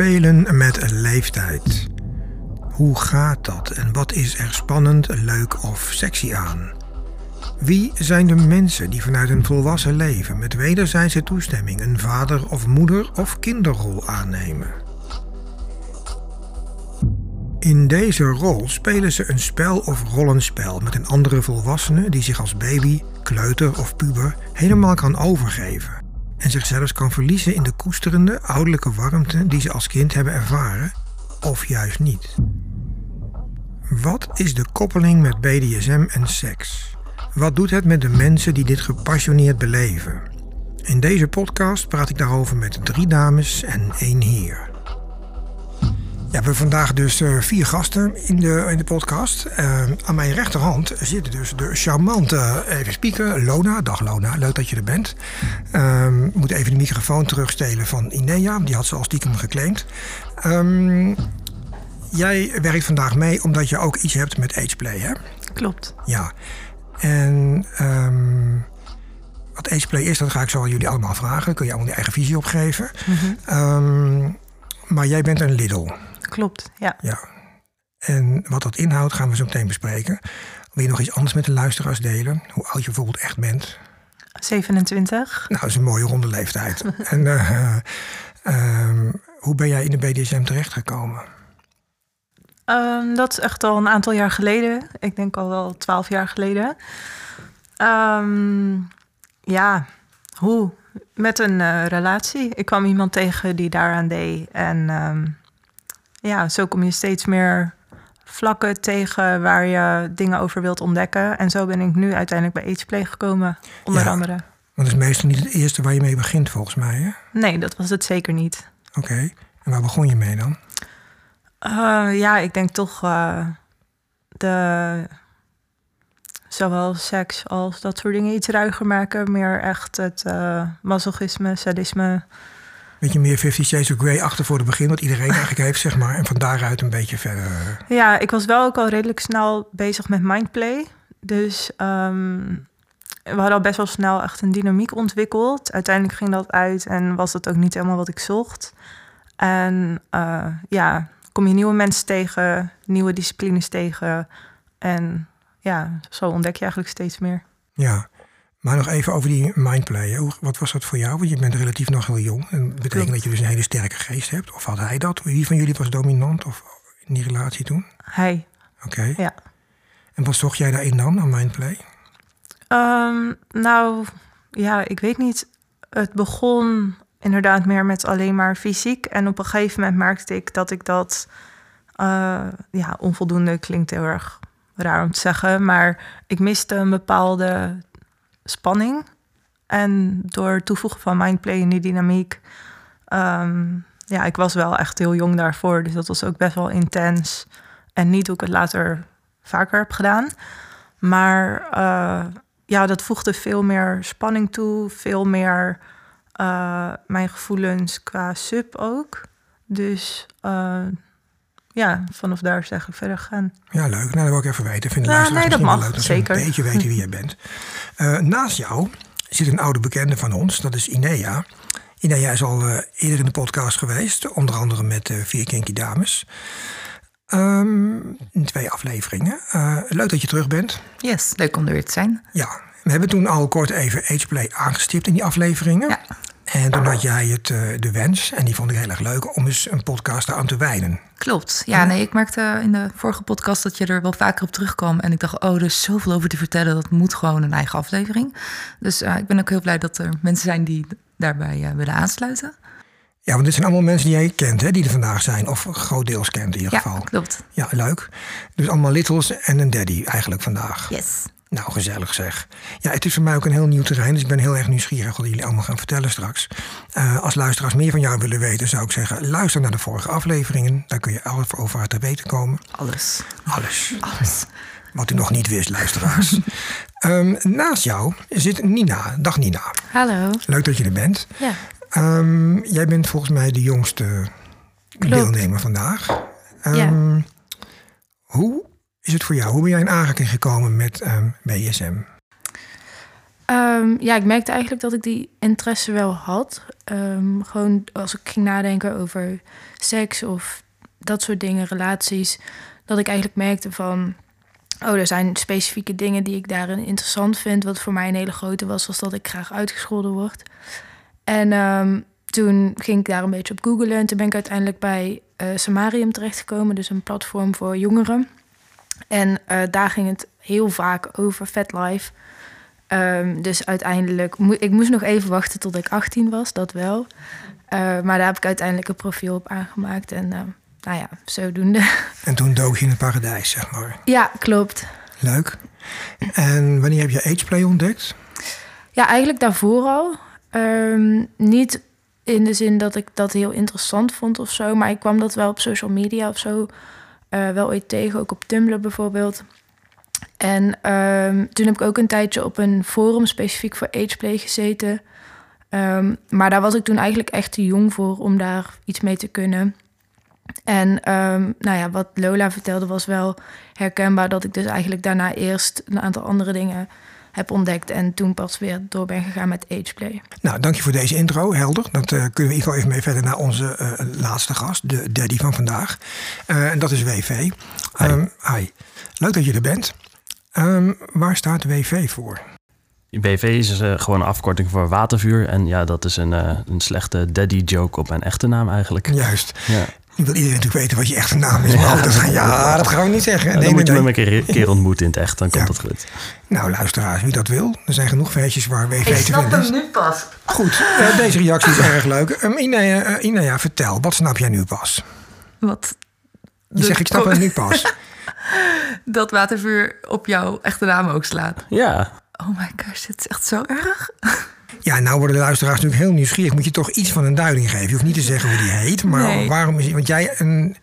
Spelen met leeftijd. Hoe gaat dat en wat is er spannend, leuk of sexy aan? Wie zijn de mensen die vanuit een volwassen leven met wederzijdse toestemming een vader of moeder of kinderrol aannemen? In deze rol spelen ze een spel of rollenspel met een andere volwassene die zich als baby, kleuter of puber helemaal kan overgeven en zichzelf kan verliezen in de koesterende ouderlijke warmte die ze als kind hebben ervaren, of juist niet. Wat is de koppeling met BDSM en seks? Wat doet het met de mensen die dit gepassioneerd beleven? In deze podcast praat ik daarover met drie dames en één heer. Ja, we hebben vandaag dus uh, vier gasten in de, in de podcast. Uh, aan mijn rechterhand zit dus de charmante, even speaker, Lona. Dag Lona, leuk dat je er bent. Um, we moeten even de microfoon terugstelen van Inea, die had ze al stiekem geclaimd. Um, jij werkt vandaag mee omdat je ook iets hebt met ageplay, hè? Klopt. Ja. En um, wat ageplay is, dat ga ik zo aan jullie allemaal vragen. Kun je allemaal je eigen visie op geven. Mm -hmm. maar jij bent een Lidl. Klopt, ja. ja. En wat dat inhoudt gaan we zo meteen bespreken. Wil je nog iets anders met de luisteraars delen? Hoe oud je bijvoorbeeld echt bent? 27. Nou, dat is een mooie ronde leeftijd. en uh, uh, hoe ben jij in de BDSM terechtgekomen? Um, dat is echt al een aantal jaar geleden. Ik denk al wel twaalf jaar geleden. Um, ja, hoe? Met een uh, relatie. Ik kwam iemand tegen die daaraan deed. En um, ja, zo kom je steeds meer vlakken tegen waar je dingen over wilt ontdekken. En zo ben ik nu uiteindelijk bij Ageplay gekomen, onder ja, andere. Want dat is meestal niet het eerste waar je mee begint, volgens mij, hè? Nee, dat was het zeker niet. Oké, okay. en waar begon je mee dan? Uh, ja, ik denk toch uh, de... Zowel seks als dat soort dingen iets ruiger maken. Meer echt het uh, masochisme, sadisme beetje meer Fifty Shades of Grey achter voor het begin, wat iedereen eigenlijk heeft, zeg maar. En van daaruit een beetje verder. Ja, ik was wel ook al redelijk snel bezig met mindplay. Dus um, we hadden al best wel snel echt een dynamiek ontwikkeld. Uiteindelijk ging dat uit en was dat ook niet helemaal wat ik zocht. En uh, ja, kom je nieuwe mensen tegen, nieuwe disciplines tegen. En ja, zo ontdek je eigenlijk steeds meer. Ja, maar nog even over die mindplay. Wat was dat voor jou? Want je bent relatief nog heel jong. En dat betekent Klopt. dat je dus een hele sterke geest hebt. Of had hij dat? Wie van jullie was dominant of in die relatie toen? Hij. Oké. Okay. Ja. En wat zocht jij daarin dan, aan mindplay? Um, nou, ja, ik weet niet. Het begon inderdaad meer met alleen maar fysiek. En op een gegeven moment merkte ik dat ik dat... Uh, ja, onvoldoende klinkt heel erg raar om te zeggen. Maar ik miste een bepaalde spanning. En door toevoegen van mindplay en die dynamiek. Um, ja, ik was wel echt heel jong daarvoor. Dus dat was ook best wel intens. En niet hoe ik het later vaker heb gedaan. Maar uh, ja, dat voegde veel meer spanning toe. Veel meer uh, mijn gevoelens qua sub ook. Dus uh, ja, vanaf daar is eigenlijk verder gegaan. Ja, leuk. Nou, dat wil ik even weten. Vind ja, nee, dat mag, leuk, dat zeker. een beetje weten wie jij bent. Uh, naast jou zit een oude bekende van ons, dat is Inea. Inea is al uh, eerder in de podcast geweest, onder andere met uh, Vier Kinky Dames. Um, in twee afleveringen. leuk dat je terug bent. Yes, leuk om er weer te zijn. Ja, we hebben toen al kort even Ageplay aangestipt in die afleveringen. Ja. En toen had jij het, de wens, en die vond ik heel erg leuk, om eens een podcast aan te wijden. Klopt. Ja, nee, ik merkte in de vorige podcast dat je er wel vaker op terugkwam. En ik dacht, oh, er is zoveel over te vertellen. Dat moet gewoon een eigen aflevering. Dus uh, ik ben ook heel blij dat er mensen zijn die daarbij uh, willen aansluiten. Ja, want dit zijn allemaal mensen die jij kent, hè, die er vandaag zijn. Of groot deels kent in ieder ja, geval. klopt. Ja, leuk. Dus allemaal littles en een daddy eigenlijk vandaag. Yes. Nou, gezellig zeg. Ja, het is voor mij ook een heel nieuw terrein, dus ik ben heel erg nieuwsgierig wat jullie allemaal gaan vertellen straks. Uh, als luisteraars meer van jou willen weten, zou ik zeggen, luister naar de vorige afleveringen. Daar kun je alles over te weten komen. Alles. Alles. Alles. Wat u nog niet wist, luisteraars. um, naast jou zit Nina. Dag Nina. Hallo. Leuk dat je er bent. Ja. Um, jij bent volgens mij de jongste Klopt. deelnemer vandaag. Um, Ja. Hoe het voor jou? Hoe ben jij in aanraking gekomen met um, BSM? Ehm, ja, ik merkte eigenlijk dat ik die interesse wel had. Ehm, gewoon als ik ging nadenken over seks of dat soort dingen, relaties, dat ik eigenlijk merkte van, oh, er zijn specifieke dingen die ik daarin interessant vind. Wat voor mij een hele grote was, was dat ik graag uitgescholden word. En ehm, toen ging ik daar een beetje op googlen en toen ben ik uiteindelijk bij uh, Samarium terechtgekomen, dus een platform voor jongeren. En uh, daar ging het heel vaak over FetLife. Um, dus uiteindelijk, mo ik moest nog even wachten tot ik 18 was, dat wel. Uh, maar daar heb ik uiteindelijk een profiel op aangemaakt en uh, nou ja, zodoende. En toen dook je in het paradijs, zeg maar. Ja, klopt. Leuk. En wanneer heb je Ageplay ontdekt? Ja, eigenlijk daarvoor al. Um, niet in de zin dat ik dat heel interessant vond of zo, maar ik kwam dat wel op social media of zo uh, wel ooit tegen, ook op Tumblr bijvoorbeeld. En um, toen heb ik ook een tijdje op een forum specifiek voor ageplay gezeten. Um, maar daar was ik toen eigenlijk echt te jong voor om daar iets mee te kunnen. En um, nou ja, wat Lola vertelde was wel herkenbaar dat ik dus eigenlijk daarna eerst een aantal andere dingen heb ontdekt en toen pas weer door ben gegaan met ageplay. Nou, dank je voor deze intro, helder. Dat uh, kunnen we in ieder geval even mee verder naar onze uh, laatste gast, de daddy van vandaag. Uh, en dat is WV. Hi. Um, hi. Leuk dat je er bent. Um, waar staat WV voor? WV is uh, gewoon een afkorting voor watervuur. En ja, dat is een, uh, een slechte daddy joke op mijn echte naam eigenlijk. Juist. Ja. Nu wil iedereen natuurlijk weten wat je echte naam is. Maar ja, dat, gaan, ja, dat gaan we niet zeggen. Ja, nee, dan moet je me een keer ontmoeten in het echt, dan komt dat goed. Nou, luisteraars, wie dat wil. Er zijn genoeg feestjes waar WV te vinden Ik snap hem nu pas. Goed, uh, deze reactie is erg leuk. Um, Inea, uh, Inea, vertel, wat snap jij nu pas? Wat? Je zegt, ik snap hem nu pas. dat watervuur op jouw echte naam ook slaat. Ja. Oh my gosh, dit is echt zo erg. Ja, nou worden de luisteraars natuurlijk heel nieuwsgierig. Moet je toch iets van een duiding geven. Je hoeft niet te zeggen hoe die heet. Maar nee. waarom is. Want jij en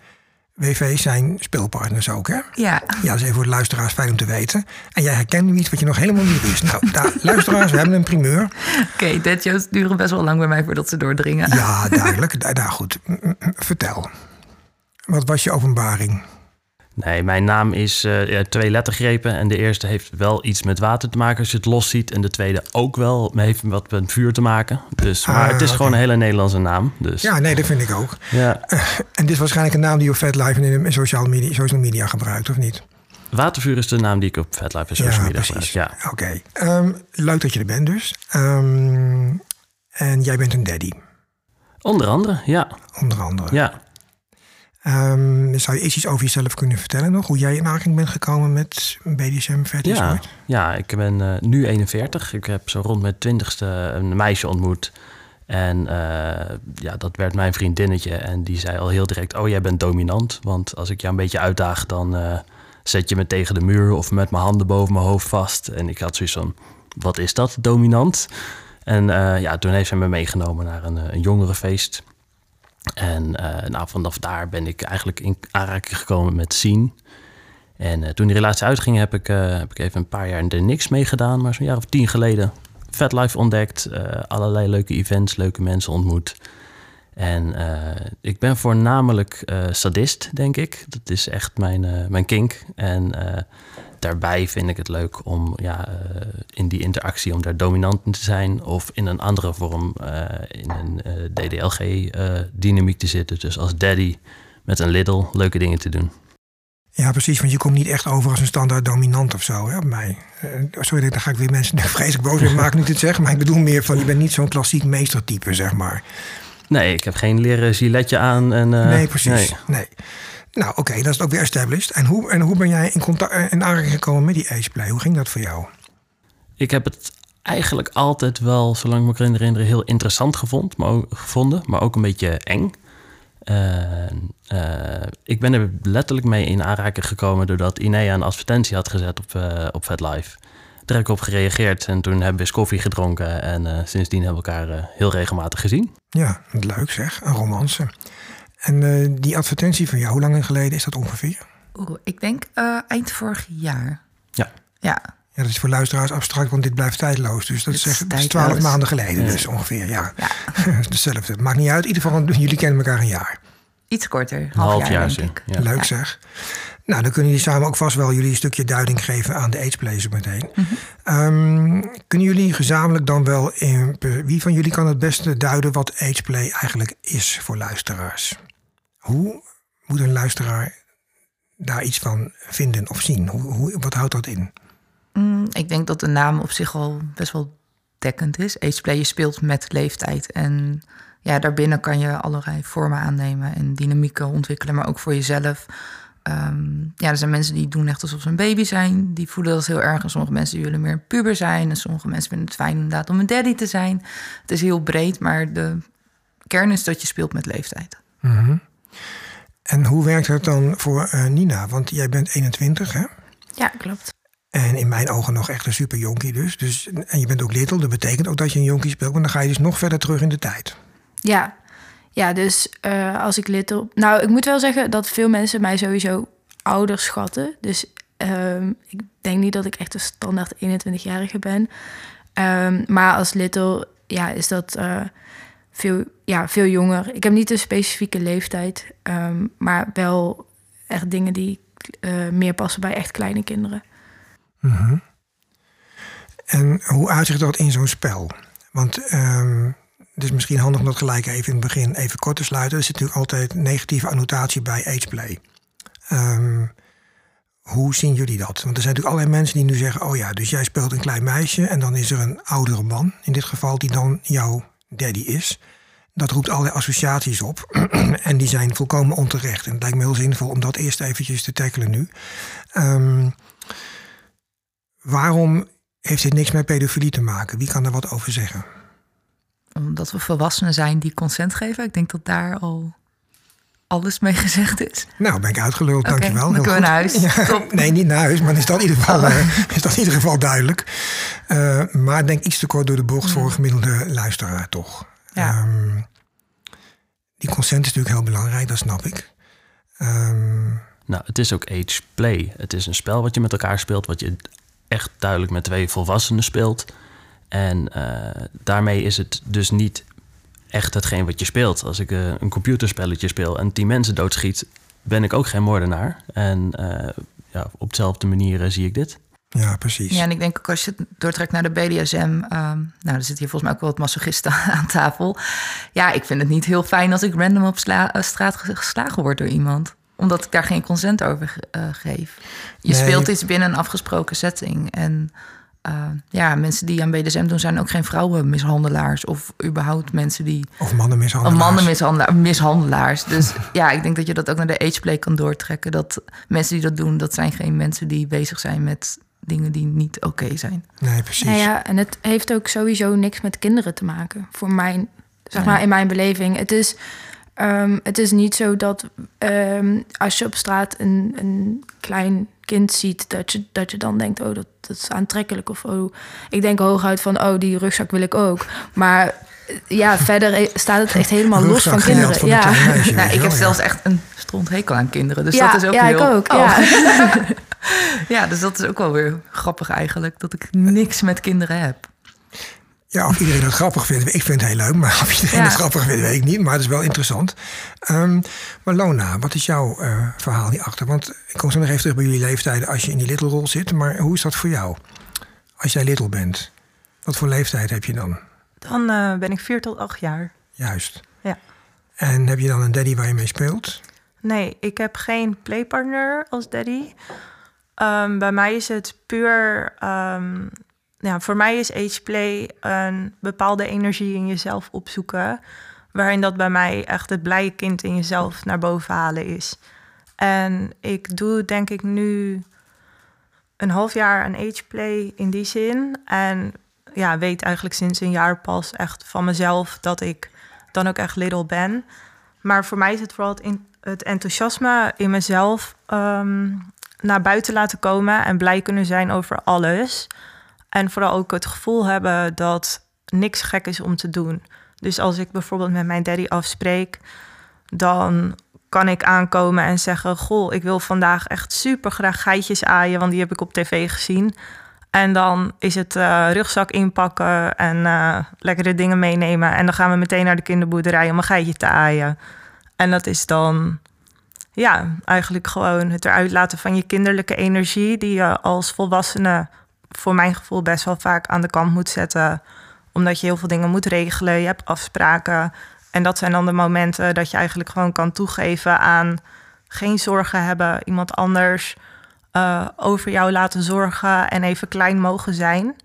WV zijn speelpartners ook, hè? Ja. Ja, dat is even voor de luisteraars fijn om te weten. En jij herkent nu iets wat je nog helemaal niet wist. Nou, daar, luisteraars, we hebben een primeur. Oké, okay, deadjokes duren best wel lang bij mij voordat ze doordringen. Ja, duidelijk. Daar goed. Vertel. Wat was je openbaring? Nee, mijn naam is uh, ja, twee lettergrepen. En de eerste heeft wel iets met water te maken als je het los ziet. En de tweede ook wel. Maar heeft wat met vuur te maken. Dus, maar ah, het is okay. gewoon een hele Nederlandse naam. Dus. Ja, nee, dat vind ik ook. Ja. Uh, en dit is waarschijnlijk een naam die je op FetLife en in social media, social media gebruikt, of niet? Watervuur is de naam die ik op FetLife en social ja, media precies. gebruik. Ja, oké. Okay. Um, leuk dat je er bent dus. Um, en jij bent een daddy. Onder andere, ja. Onder andere. Ja. Um, zou je iets over jezelf kunnen vertellen nog? Hoe jij in aanraking bent gekomen met BDSM fetish ja, ja, ik ben uh, nu 41. Ik heb zo rond mijn twintigste een meisje ontmoet. En uh, ja, dat werd mijn vriendinnetje. En die zei al heel direct, oh jij bent dominant. Want als ik jou een beetje uitdaag, dan uh, zet je me tegen de muur... of met mijn handen boven mijn hoofd vast. En ik had zoiets van, wat is dat, dominant? En ja, toen heeft ze me meegenomen naar een, een jongerenfeest... En nou, vanaf daar ben ik eigenlijk in aanraking gekomen met zien. En uh, toen die relatie uitging, heb ik, uh, heb ik even een paar jaar er niks mee gedaan. Maar zo'n jaar of tien geleden Vet Life ontdekt. allerlei leuke events, leuke mensen ontmoet. En ik ben voornamelijk sadist, denk ik. Dat is echt mijn, mijn kink. En daarbij vind ik het leuk om ja, uh, in die interactie om daar dominant in te zijn. Of in een andere vorm uh, in een uh, DDLG-dynamiek te zitten. Dus als daddy met een little leuke dingen te doen. Ja, precies. Want je komt niet echt over als een standaard dominant of zo, hè, op mij. sorry, dan ga ik weer mensen vreselijk boos weer maken nu dit zeg. Maar ik bedoel meer van, je bent niet zo'n klassiek meestertype, zeg maar. Nee, ik heb geen leren giletje aan. En, nee, precies. Nee. nee. Nou, oké, okay, dat is ook weer established. En hoe, en hoe ben jij in, contact, in aanraking gekomen met die ageplay? Hoe ging dat voor jou? Ik heb het eigenlijk altijd wel, zolang ik me kan herinneren, heel interessant gevond, maar ook, gevonden, maar ook een beetje eng. Uh, uh, ik ben er letterlijk mee in aanraking gekomen doordat Inea een advertentie had gezet op, uh, op VetLife. Daar heb ik op gereageerd en toen hebben we eens koffie gedronken en sindsdien hebben we elkaar heel regelmatig gezien. Ja, leuk zeg, een romance. En uh, die advertentie van jou, hoe lang geleden is dat ongeveer? Oeh, ik denk uh, eind vorig jaar. Ja. Ja. Ja, dat is voor luisteraars abstract, want dit blijft tijdloos. Dus dat, is, is twaalf maanden geleden, ja. dus ongeveer, ja. ja. Hetzelfde. Maakt niet uit. In ieder geval, jullie kennen elkaar een jaar. Iets korter, half, half jaar, jaar denk ik. Ja. Leuk zeg. Nou, dan kunnen jullie samen ook vast wel jullie een stukje duiding geven aan de zo meteen. Ehm, kunnen jullie gezamenlijk dan wel, in, wie van jullie kan het beste duiden wat ageplay eigenlijk is voor luisteraars? Hoe moet een luisteraar daar iets van vinden of zien? Hoe, wat houdt dat in? Mm, ik denk dat de naam op zich al best wel dekkend is. Ageplay, je speelt met leeftijd. En ja, daarbinnen kan je allerlei vormen aannemen en dynamieken ontwikkelen, maar ook voor jezelf. Ehm, ja, er zijn mensen die doen echt alsof ze een baby zijn. Die voelen dat heel erg. En sommige mensen willen meer puber zijn. En sommige mensen vinden het fijn inderdaad om een daddy te zijn. Het is heel breed, maar de kern is dat je speelt met leeftijd. Mhm. En hoe werkt het dan voor eh, Nina? Want jij bent 21, hè? Ja, klopt. En in mijn ogen nog echt een super jonkie dus. dus. En je bent ook little, dat betekent ook dat je een jonkie speelt. Want dan ga je dus nog verder terug in de tijd. Ja, ja dus uh, als ik little... Nou, ik moet wel zeggen dat veel mensen mij sowieso ouder schatten. Dus um, ik denk niet dat ik echt een standaard 21-jarige ben. Um, maar als little, ja, is dat uh, veel, ja, veel jonger. Ik heb niet een specifieke leeftijd, um, maar wel echt dingen die uh, meer passen bij echt kleine kinderen. -hmm. En hoe uitzicht dat in zo'n spel? Want um, is misschien handig om dat gelijk even in het begin even kort te sluiten. Er zit natuurlijk altijd negatieve annotatie bij ageplay. Um, hoe zien jullie dat? Want er zijn natuurlijk allerlei mensen die nu zeggen: Oh ja, dus jij speelt een klein meisje en dan is er een oudere man, in dit geval, die dan jouw daddy is. Dat roept allerlei associaties op en die zijn volkomen onterecht. En het lijkt me heel zinvol om dat eerst eventjes te tackelen nu. Um, waarom heeft dit niks met pedofilie te maken? Wie kan daar wat over zeggen? Omdat we volwassenen zijn die consent geven. Ik denk dat daar al alles mee gezegd is. Nou, ben ik uitgeluld, okay, dankjewel. Dan kunnen we naar huis. Ja, nee, niet naar huis, maar is dat in ieder geval, uh, is dat in ieder geval duidelijk. Uh, maar denk iets te kort door de bocht voor een gemiddelde luisteraar, toch? Ja. Um, die consent is natuurlijk heel belangrijk, dat snap ik. Um, nou, het is ook age play. Het is een spel wat je met elkaar speelt, wat je echt duidelijk met twee volwassenen speelt. En uh, daarmee is het dus niet echt hetgeen wat je speelt. Als ik uh, een computerspelletje speel en tien mensen doodschiet, ben ik ook geen moordenaar. En uh, ja, op dezelfde manier zie ik dit. Ja, precies. Ja, en ik denk ook als je het doortrekt naar de BDSM... Um, nou, er zit hier volgens mij ook wel wat masochisten aan tafel. Ja, ik vind het niet heel fijn als ik random op straat geslagen word door iemand omdat ik daar geen consent over uh, geef. Je nee. speelt iets binnen een afgesproken setting. En uh, ja, mensen die aan BDSM doen zijn ook geen vrouwenmishandelaars. Of überhaupt mensen die... Of mannenmishandelaars. Of mannenmishandelaars. Mishandelaars. Dus ja, ik denk dat je dat ook naar de ageplay kan doortrekken. Dat mensen die dat doen, dat zijn geen mensen die bezig zijn met dingen die niet oké okay zijn. Nee, precies. Ja, ja, en het heeft ook sowieso niks met kinderen te maken. Voor mijn, zeg maar, in mijn beleving. Het is... Um, het is niet zo dat um, als je op straat een, een klein kind ziet, dat je, dat je dan denkt, oh, dat, dat is aantrekkelijk. Of oh, ik denk hooguit van, oh, die rugzak wil ik ook. Maar ja, verder staat het echt helemaal los van kinderen. Van ja. Meisje, nou, ik heb ja. zelfs echt een stronthekel aan kinderen. Dus ja, dat is ook ja, heel... ik ook. Oh. Ja. ja, dus dat is ook wel weer grappig eigenlijk. Dat ik niks met kinderen heb. Ja, of iedereen dat grappig vindt. Ik vind het heel leuk, maar of iedereen Ja. het grappig vindt, weet ik niet. Maar het is wel interessant. Ehm, maar Lona, wat is jouw eh, verhaal hierachter? Want ik kom zo nog even terug bij jullie leeftijden als je in die little rol zit. Maar hoe is dat voor jou? Als jij little bent, wat voor leeftijd heb je dan? Dan eh, ben ik vier tot acht jaar. Juist. Ja. En heb je dan een daddy waar je mee speelt? Nee, ik heb geen playpartner als daddy. Ehm, bij mij is het puur... ehm, ja, voor mij is ageplay een bepaalde energie in jezelf opzoeken. Waarin dat bij mij echt het blije kind in jezelf naar boven halen is. En ik doe denk ik nu een half jaar aan ageplay in die zin. En ja, weet eigenlijk sinds een jaar pas echt van mezelf dat ik dan ook echt little ben. Maar voor mij is het vooral het, enthousiasme in mezelf ehm, naar buiten laten komen en blij kunnen zijn over alles. En vooral ook het gevoel hebben dat niks gek is om te doen. Dus als ik bijvoorbeeld met mijn daddy afspreek, dan kan ik aankomen en zeggen: Goh, ik wil vandaag echt super graag geitjes aaien, want die heb ik op tv gezien. En dan is het uh, rugzak inpakken en uh, lekkere dingen meenemen. En dan gaan we meteen naar de kinderboerderij om een geitje te aaien. En dat is dan ja, eigenlijk gewoon het eruit laten van je kinderlijke energie, die je als volwassene voor mijn gevoel best wel vaak aan de kant moet zetten. Omdat je heel veel dingen moet regelen, je hebt afspraken. En dat zijn dan de momenten dat je eigenlijk gewoon kan toegeven aan geen zorgen hebben, iemand anders uh, over jou laten zorgen en even klein mogen zijn.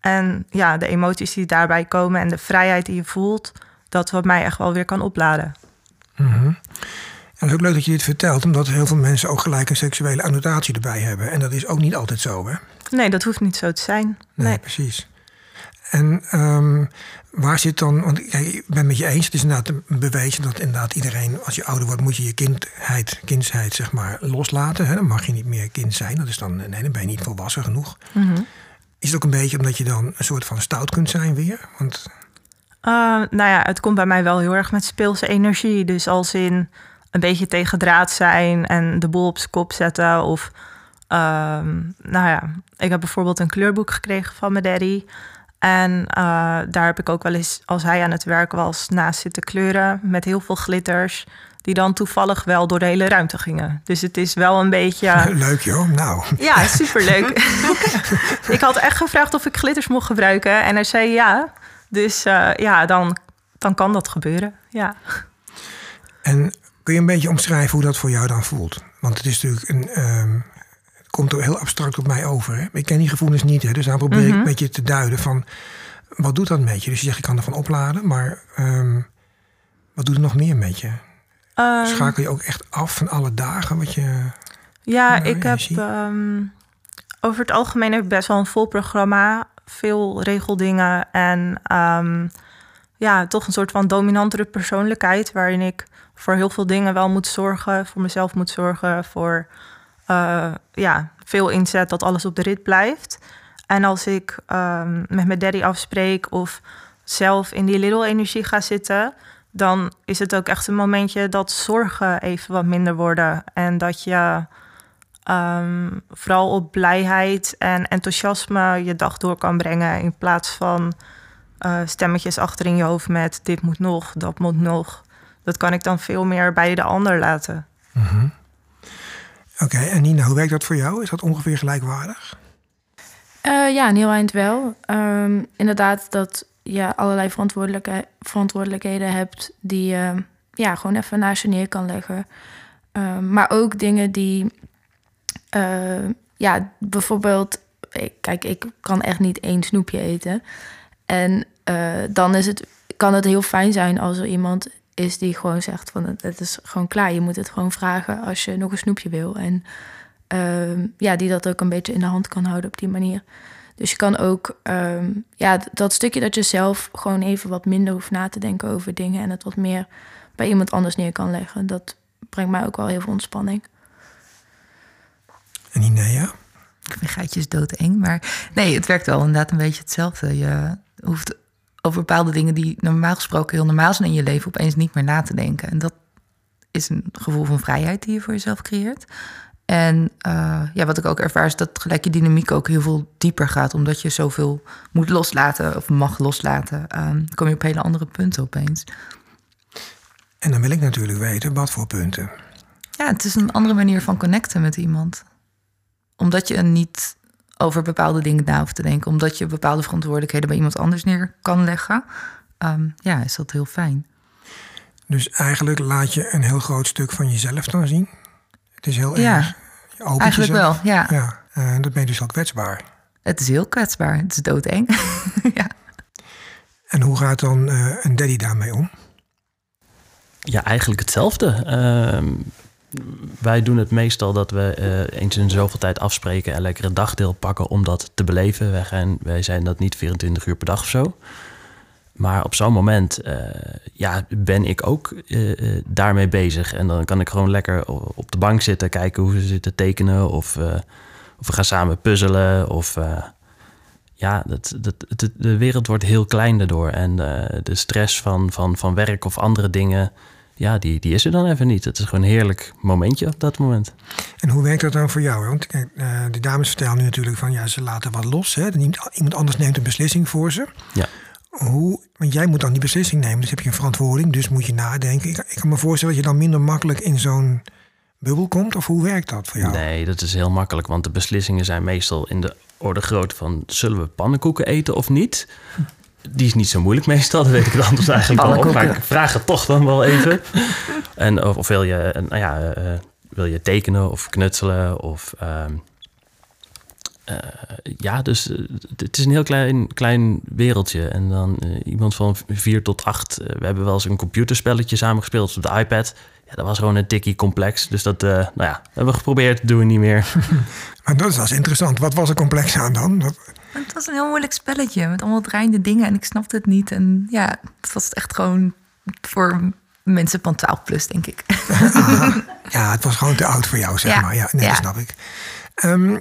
En ja, de emoties die daarbij komen en de vrijheid die je voelt, dat wat mij echt wel weer kan opladen. Mm En het is ook leuk dat je dit vertelt, omdat heel veel mensen ook gelijk een seksuele annotatie erbij hebben. En dat is ook niet altijd zo, hè? Nee, dat hoeft niet zo te zijn. Nee, precies. En um, waar zit dan, want kijk, ik ben het met je eens, het is inderdaad bewezen dat inderdaad iedereen, als je ouder wordt, moet je je kindheid, kindsheid zeg maar loslaten. Hè? Dan mag je niet meer kind zijn, dat is dan, nee, dan ben je niet volwassen genoeg. Mm Is het ook een beetje omdat je dan een soort van stout kunt zijn weer? Want... Uh, nou ja, het komt bij mij wel heel erg met speelse energie. Dus als in een beetje tegen draad zijn en de boel op zijn kop zetten of... Ehm, nou ja, ik heb bijvoorbeeld een kleurboek gekregen van mijn daddy. En uh, daar heb ik ook wel eens, als hij aan het werk was, naast zitten kleuren met heel veel glitters. Die dan toevallig wel door de hele ruimte gingen. Dus het is wel een beetje. Leuk joh, nou. Ja, superleuk. ik had echt gevraagd of ik glitters mocht gebruiken. En hij zei ja. Dus uh, ja, dan, dan kan dat gebeuren. Ja. En kun je een beetje omschrijven hoe dat voor jou dan voelt? Want het is natuurlijk een. Um, komt er heel abstract op mij over. Hè? Ik ken die gevoelens niet, hè? dus dan probeer ik mhm. een beetje te duiden van wat doet dat met je? Dus je zegt ik kan ervan opladen, maar um, wat doet het nog meer met je? Um, Schakel je ook echt af van alle dagen wat je. Ja, ik heb um, over het algemeen heb ik best wel een vol programma, veel regeldingen en ja, toch een soort van dominantere persoonlijkheid waarin ik voor heel veel dingen wel moet zorgen, voor mezelf moet zorgen, voor uh, ja, veel inzet dat alles op de rit blijft. En als ik um, met mijn daddy afspreek of zelf in die little energie ga zitten, dan is het ook echt een momentje dat zorgen even wat minder worden. En dat je um, vooral op blijheid en enthousiasme je dag door kan brengen. In plaats van uh, stemmetjes achter in je hoofd met dit moet nog, dat moet nog. Dat kan ik dan veel meer bij de ander laten. Mm Oké, en Nina, hoe werkt dat voor jou? Is dat ongeveer gelijkwaardig? Uh, ja, een heel eind wel. Um, inderdaad, dat je allerlei verantwoordelijke, verantwoordelijkheden hebt die je ja, gewoon even naast je neer kan leggen. Um, maar ook dingen die, uh, ja, bijvoorbeeld, kijk, ik kan echt niet één snoepje eten. En uh, dan is het, kan het heel fijn zijn als er iemand is die gewoon zegt van het is gewoon klaar. Je moet het gewoon vragen als je nog een snoepje wil. En uh, ja, die dat ook een beetje in de hand kan houden op die manier. Dus je kan ook uh, ja, dat stukje dat je zelf gewoon even wat minder hoeft na te denken over dingen en het wat meer bij iemand anders neer kan leggen. Dat brengt mij ook wel heel veel ontspanning. En Inea? Ik vind geitjes doodeng, maar nee, het werkt wel inderdaad een beetje hetzelfde. Je hoeft over bepaalde dingen die normaal gesproken heel normaal zijn in je leven, opeens niet meer na te denken. En dat is een gevoel van vrijheid die je voor jezelf creëert. En uh, ja, wat ik ook ervaar is dat gelijk je dynamiek ook heel veel dieper gaat, omdat je zoveel moet loslaten of mag loslaten. Um, kom je op hele andere punten opeens. En dan wil ik natuurlijk weten, wat voor punten? Ja, het is een andere manier van connecten met iemand. Omdat je niet over bepaalde dingen na hoeft te denken. Omdat je bepaalde verantwoordelijkheden bij iemand anders neer kan leggen. Ehm, ja, is dat heel fijn. Dus eigenlijk laat je een heel groot stuk van jezelf dan zien. Het is heel ja, erg. eigenlijk wel, ja. ja uh, dat ben je dus heel kwetsbaar. Het is heel kwetsbaar. Het is doodeng. ja. En hoe gaat dan uh, een daddy daarmee om? Ja, eigenlijk hetzelfde. Uh, wij doen het meestal dat we uh, eens in zoveel tijd afspreken en lekker een dagdeel pakken om dat te beleven. Wij, wij zijn dat niet 24 uur per dag of zo. Maar op zo'n moment uh, ja, ben ik ook uh, daarmee bezig. En dan kan ik gewoon lekker op de bank zitten, kijken hoe ze zitten tekenen. Of, of we gaan samen puzzelen. Of ja, dat, dat, de wereld wordt heel klein daardoor. En de stress van, van, van werk of andere dingen ja, die, die is er dan even niet. Het is gewoon een heerlijk momentje op dat moment. En hoe werkt dat dan voor jou? Want kijk, uh, de dames vertellen nu natuurlijk van ja, ze laten wat los. Hè? Iemand anders neemt een beslissing voor ze. Ja. Hoe, want jij moet dan die beslissing nemen, dus heb je een verantwoording, dus moet je nadenken. Ik, ik kan me voorstellen dat je dan minder makkelijk in zo'n bubbel komt? Of hoe werkt dat voor jou? Nee, dat is heel makkelijk, want de beslissingen zijn meestal in de orde grootte van zullen we pannenkoeken eten of niet? Die is niet zo moeilijk meestal, dat weet ik het anders eigenlijk wel. op, Maar ik vraag het toch dan wel even. en of, of wil je, nou ja, eh, wil je tekenen of knutselen of... ehm, eh, ja, dus eh, het is een heel klein, klein wereldje. En dan iemand van vier tot acht. we hebben wel eens een computerspelletje samengespeeld op de iPad. Ja, dat was gewoon een tikkie complex. Dus dat, eh, nou ja, hebben we geprobeerd, doen we niet meer. Maar dat is interessant. Wat was er complex aan dan? Wat- Het was een heel moeilijk spelletje met allemaal draaiende dingen en ik snapte het niet. En ja, het was echt gewoon voor mensen van 12 plus, denk ik. Ja, het was gewoon te oud voor jou, zeg Ja, maar. Ja, nee, ja. dat snap ik. Ehm,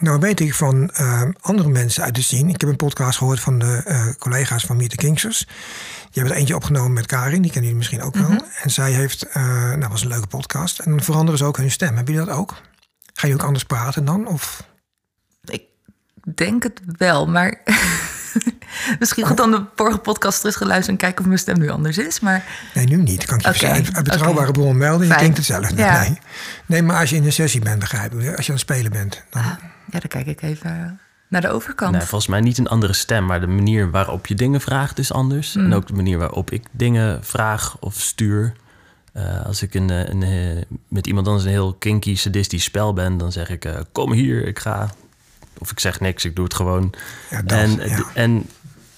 nou weet ik van ehm, andere mensen uit de scene. Ik heb een podcast gehoord van de eh, collega's van Meet the Kingsters. Die hebben er eentje opgenomen met Karin. Die kennen jullie misschien ook wel. Mhm. En zij heeft, eh nou was een leuke podcast. En dan veranderen ze ook hun stem. Hebben jullie dat ook? Ga je ook anders praten dan? Of denk het wel, maar misschien goed dan de vorige podcast terug gaan luisteren en kijken of mijn stem nu anders is. Maar Nee, nu niet. Kan ik je uit, uit betrouwbare oké. bron melden. Je Fijn. klinkt hetzelfde. Ja. Nee. nee, maar als je in een sessie bent, begrijp ik. Als je aan het spelen bent. Dan, ja, dan kijk ik even naar de overkant. Nee, volgens mij niet een andere stem, maar de manier waarop je dingen vraagt is anders. En ook de manier waarop ik dingen vraag of stuur. Eh, als ik een, eh, een, eh, met iemand anders een heel kinky, sadistisch spel ben, dan zeg ik: eh, Kom hier, ik ga. Of ik zeg niks, ik doe het gewoon. Ja, dat, en, ja. en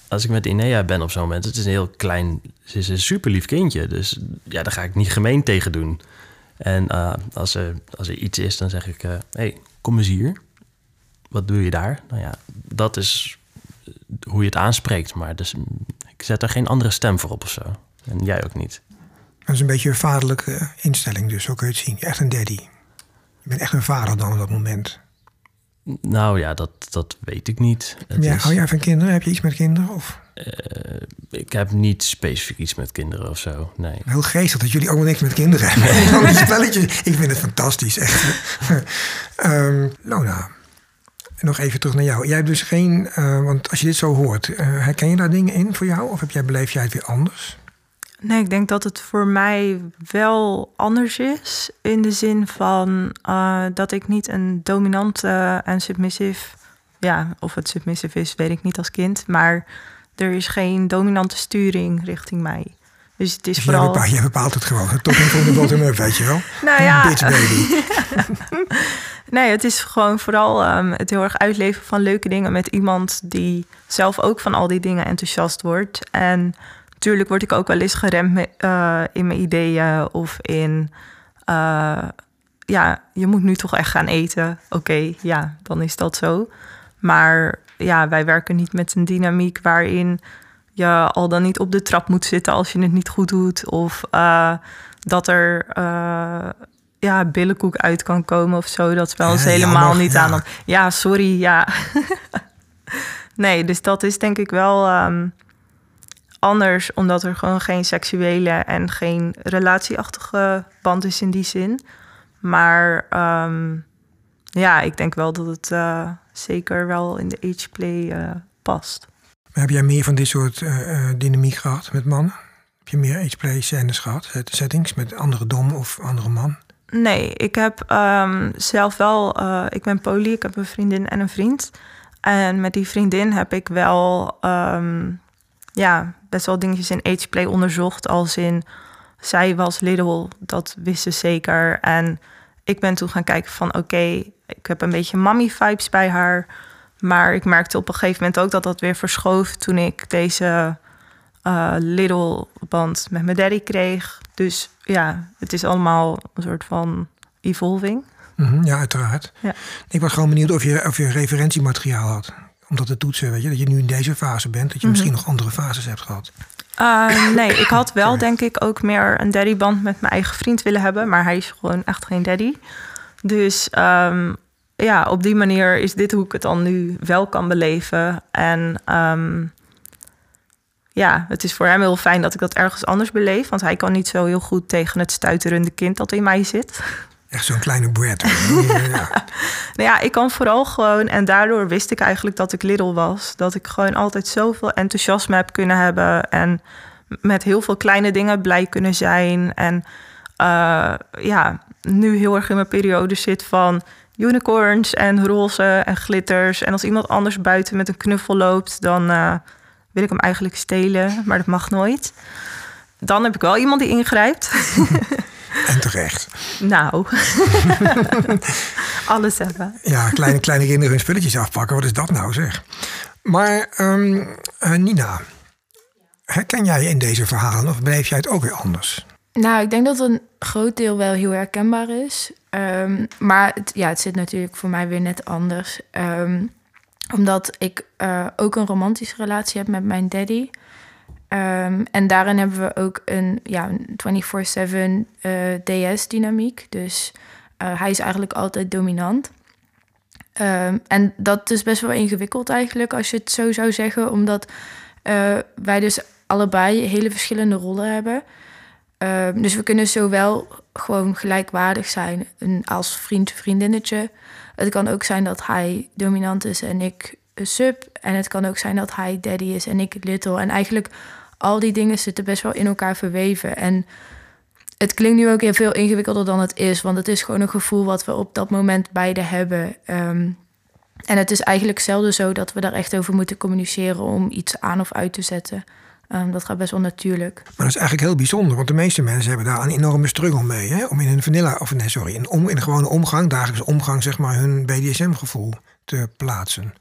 als ik met Inea ben op zo'n moment, het is een heel klein, ze is een super lief kindje. Dus ja, daar ga ik niet gemeen tegen doen. En eh, als, er, als er iets is, dan zeg ik: Hé, hey, kom eens hier. Wat doe je daar? Nou ja, dat is eh, hoe je het aanspreekt. Maar dus, ik zet er geen andere stem voor op of zo. En jij ook niet. Dat is een beetje een vaderlijke instelling, dus zo kun je het zien. Echt een daddy. Je bent echt een vader dan op dat moment. Nou ja, dat, dat weet ik niet. Het Ja, is- hou jij van kinderen? Heb je iets met kinderen? Of eh, ik heb niet specifiek iets met kinderen of zo. Nee. heel geestig dat jullie ook niks met kinderen hebben. Een spelletje. Ik vind het fantastisch, echt. Ehm, Lona, nog even terug naar jou. Jij hebt dus geen, eh, want als je dit zo hoort, eh, herken je daar dingen in voor jou? Of heb jij, beleef jij het weer anders? Nee, ik denk dat het voor mij wel anders is. In de zin van eh, dat ik niet een dominante en submissive. Ja, of het submissive is, weet ik niet als kind. Maar er is geen dominante sturing richting mij. Dus het is Dus jij, vooral. bepaalt, jij bepaalt het gewoon. Top van de bottom up, weet je wel? Nou ja, Bitch baby. Nee, het is gewoon vooral ehm, het heel erg uitleven van leuke dingen met iemand die zelf ook van al die dingen enthousiast wordt. En natuurlijk word ik ook wel eens geremd eh, in mijn ideeën of in, eh, ja, je moet nu toch echt gaan eten. Oké, ja, dan is dat zo. Maar ja, wij werken niet met een dynamiek waarin je al dan niet op de trap moet zitten als je het niet goed doet. Of eh, dat er ja, billenkoek uit kan komen of zo. Dat is wel eens Ja, helemaal jammer, niet ja. aan. Ja, sorry, ja. nee, dus dat is denk ik wel ehm, anders, omdat er gewoon geen seksuele en geen relatieachtige band is in die zin. Maar ehm, ja, ik denk wel dat het eh, zeker wel in de ageplay eh past. Maar heb jij meer van dit soort eh, dynamiek gehad met mannen? Heb je meer ageplay scènes gehad? set- Settings met andere dom of andere man? Nee, ik heb ehm, zelf wel. ik ben poly, ik heb een vriendin en een vriend. En met die vriendin heb ik wel. ehm, ja, best wel dingetjes in ageplay onderzocht. Als in. Zij was Lidl, dat wist ze zeker. En ik ben toen gaan kijken van. Oké, ik heb een beetje mommy-vibes bij haar. Maar ik merkte op een gegeven moment ook dat dat weer verschoof toen ik deze eh Lidl-band met mijn daddy kreeg. Dus ja, het is allemaal een soort van evolving. Mhm, ja, uiteraard. Ja. Ik was gewoon benieuwd of je, of je referentiemateriaal had. Om dat te toetsen, weet je. Dat je nu in deze fase bent. Dat je misschien nog andere fases hebt gehad. Eh, nee, ik had wel denk ik ook meer een daddyband met mijn eigen vriend willen hebben. Maar hij is gewoon echt geen daddy. Dus ehm, ja, op die manier is dit hoe ik het dan nu wel kan beleven. En ehm, ja, het is voor hem heel fijn dat ik dat ergens anders beleef. Want hij kan niet zo heel goed tegen het stuiterende kind dat in mij zit. Echt zo'n kleine Brad. ja. Nou ja, ik kan vooral gewoon, en daardoor wist ik eigenlijk dat ik Lidl was. Dat ik gewoon altijd zoveel enthousiasme heb kunnen hebben. En met heel veel kleine dingen blij kunnen zijn. En eh, ja, nu heel erg in mijn periode zit van unicorns en roze en glitters. En als iemand anders buiten met een knuffel loopt, dan eh, wil ik hem eigenlijk stelen, maar dat mag nooit. Dan heb ik wel iemand die ingrijpt. En terecht. nou, alles hebben. Ja, kleine, kleine kinderen hun spulletjes afpakken. Wat is dat nou zeg? Maar ehm, eh, Nina, herken jij je in deze verhalen of beleef jij het ook weer anders? Nou, ik denk dat een groot deel wel heel herkenbaar is. Ehm, maar het, ja, het zit natuurlijk voor mij weer net anders. Ehm, omdat ik eh, ook een romantische relatie heb met mijn daddy. Ehm, en daarin hebben we ook een ja, een 24-7 eh, DS-dynamiek. Dus eh, hij is eigenlijk altijd dominant. Ehm, en dat is best wel ingewikkeld eigenlijk, als je het zo zou zeggen. Omdat eh, wij dus allebei hele verschillende rollen hebben. Ehm, dus we kunnen zowel gewoon gelijkwaardig zijn als vriend, vriendinnetje. Het kan ook zijn dat hij dominant is en ik sub. En het kan ook zijn dat hij daddy is en ik little. En eigenlijk al die dingen zitten best wel in elkaar verweven. En het klinkt nu ook heel veel ingewikkelder dan het is. Want het is gewoon een gevoel wat we op dat moment beide hebben. Ehm, en het is eigenlijk zelden zo dat we daar echt over moeten communiceren om iets aan of uit te zetten. Ehm, dat gaat best wel natuurlijk. Maar dat is eigenlijk heel bijzonder, want de meeste mensen hebben daar een enorme struggle mee. Hè? Om in een vanilla, of nee, sorry, in, om, in gewone omgang, dagelijkse omgang, zeg maar, hun BDSM-gevoel te plaatsen.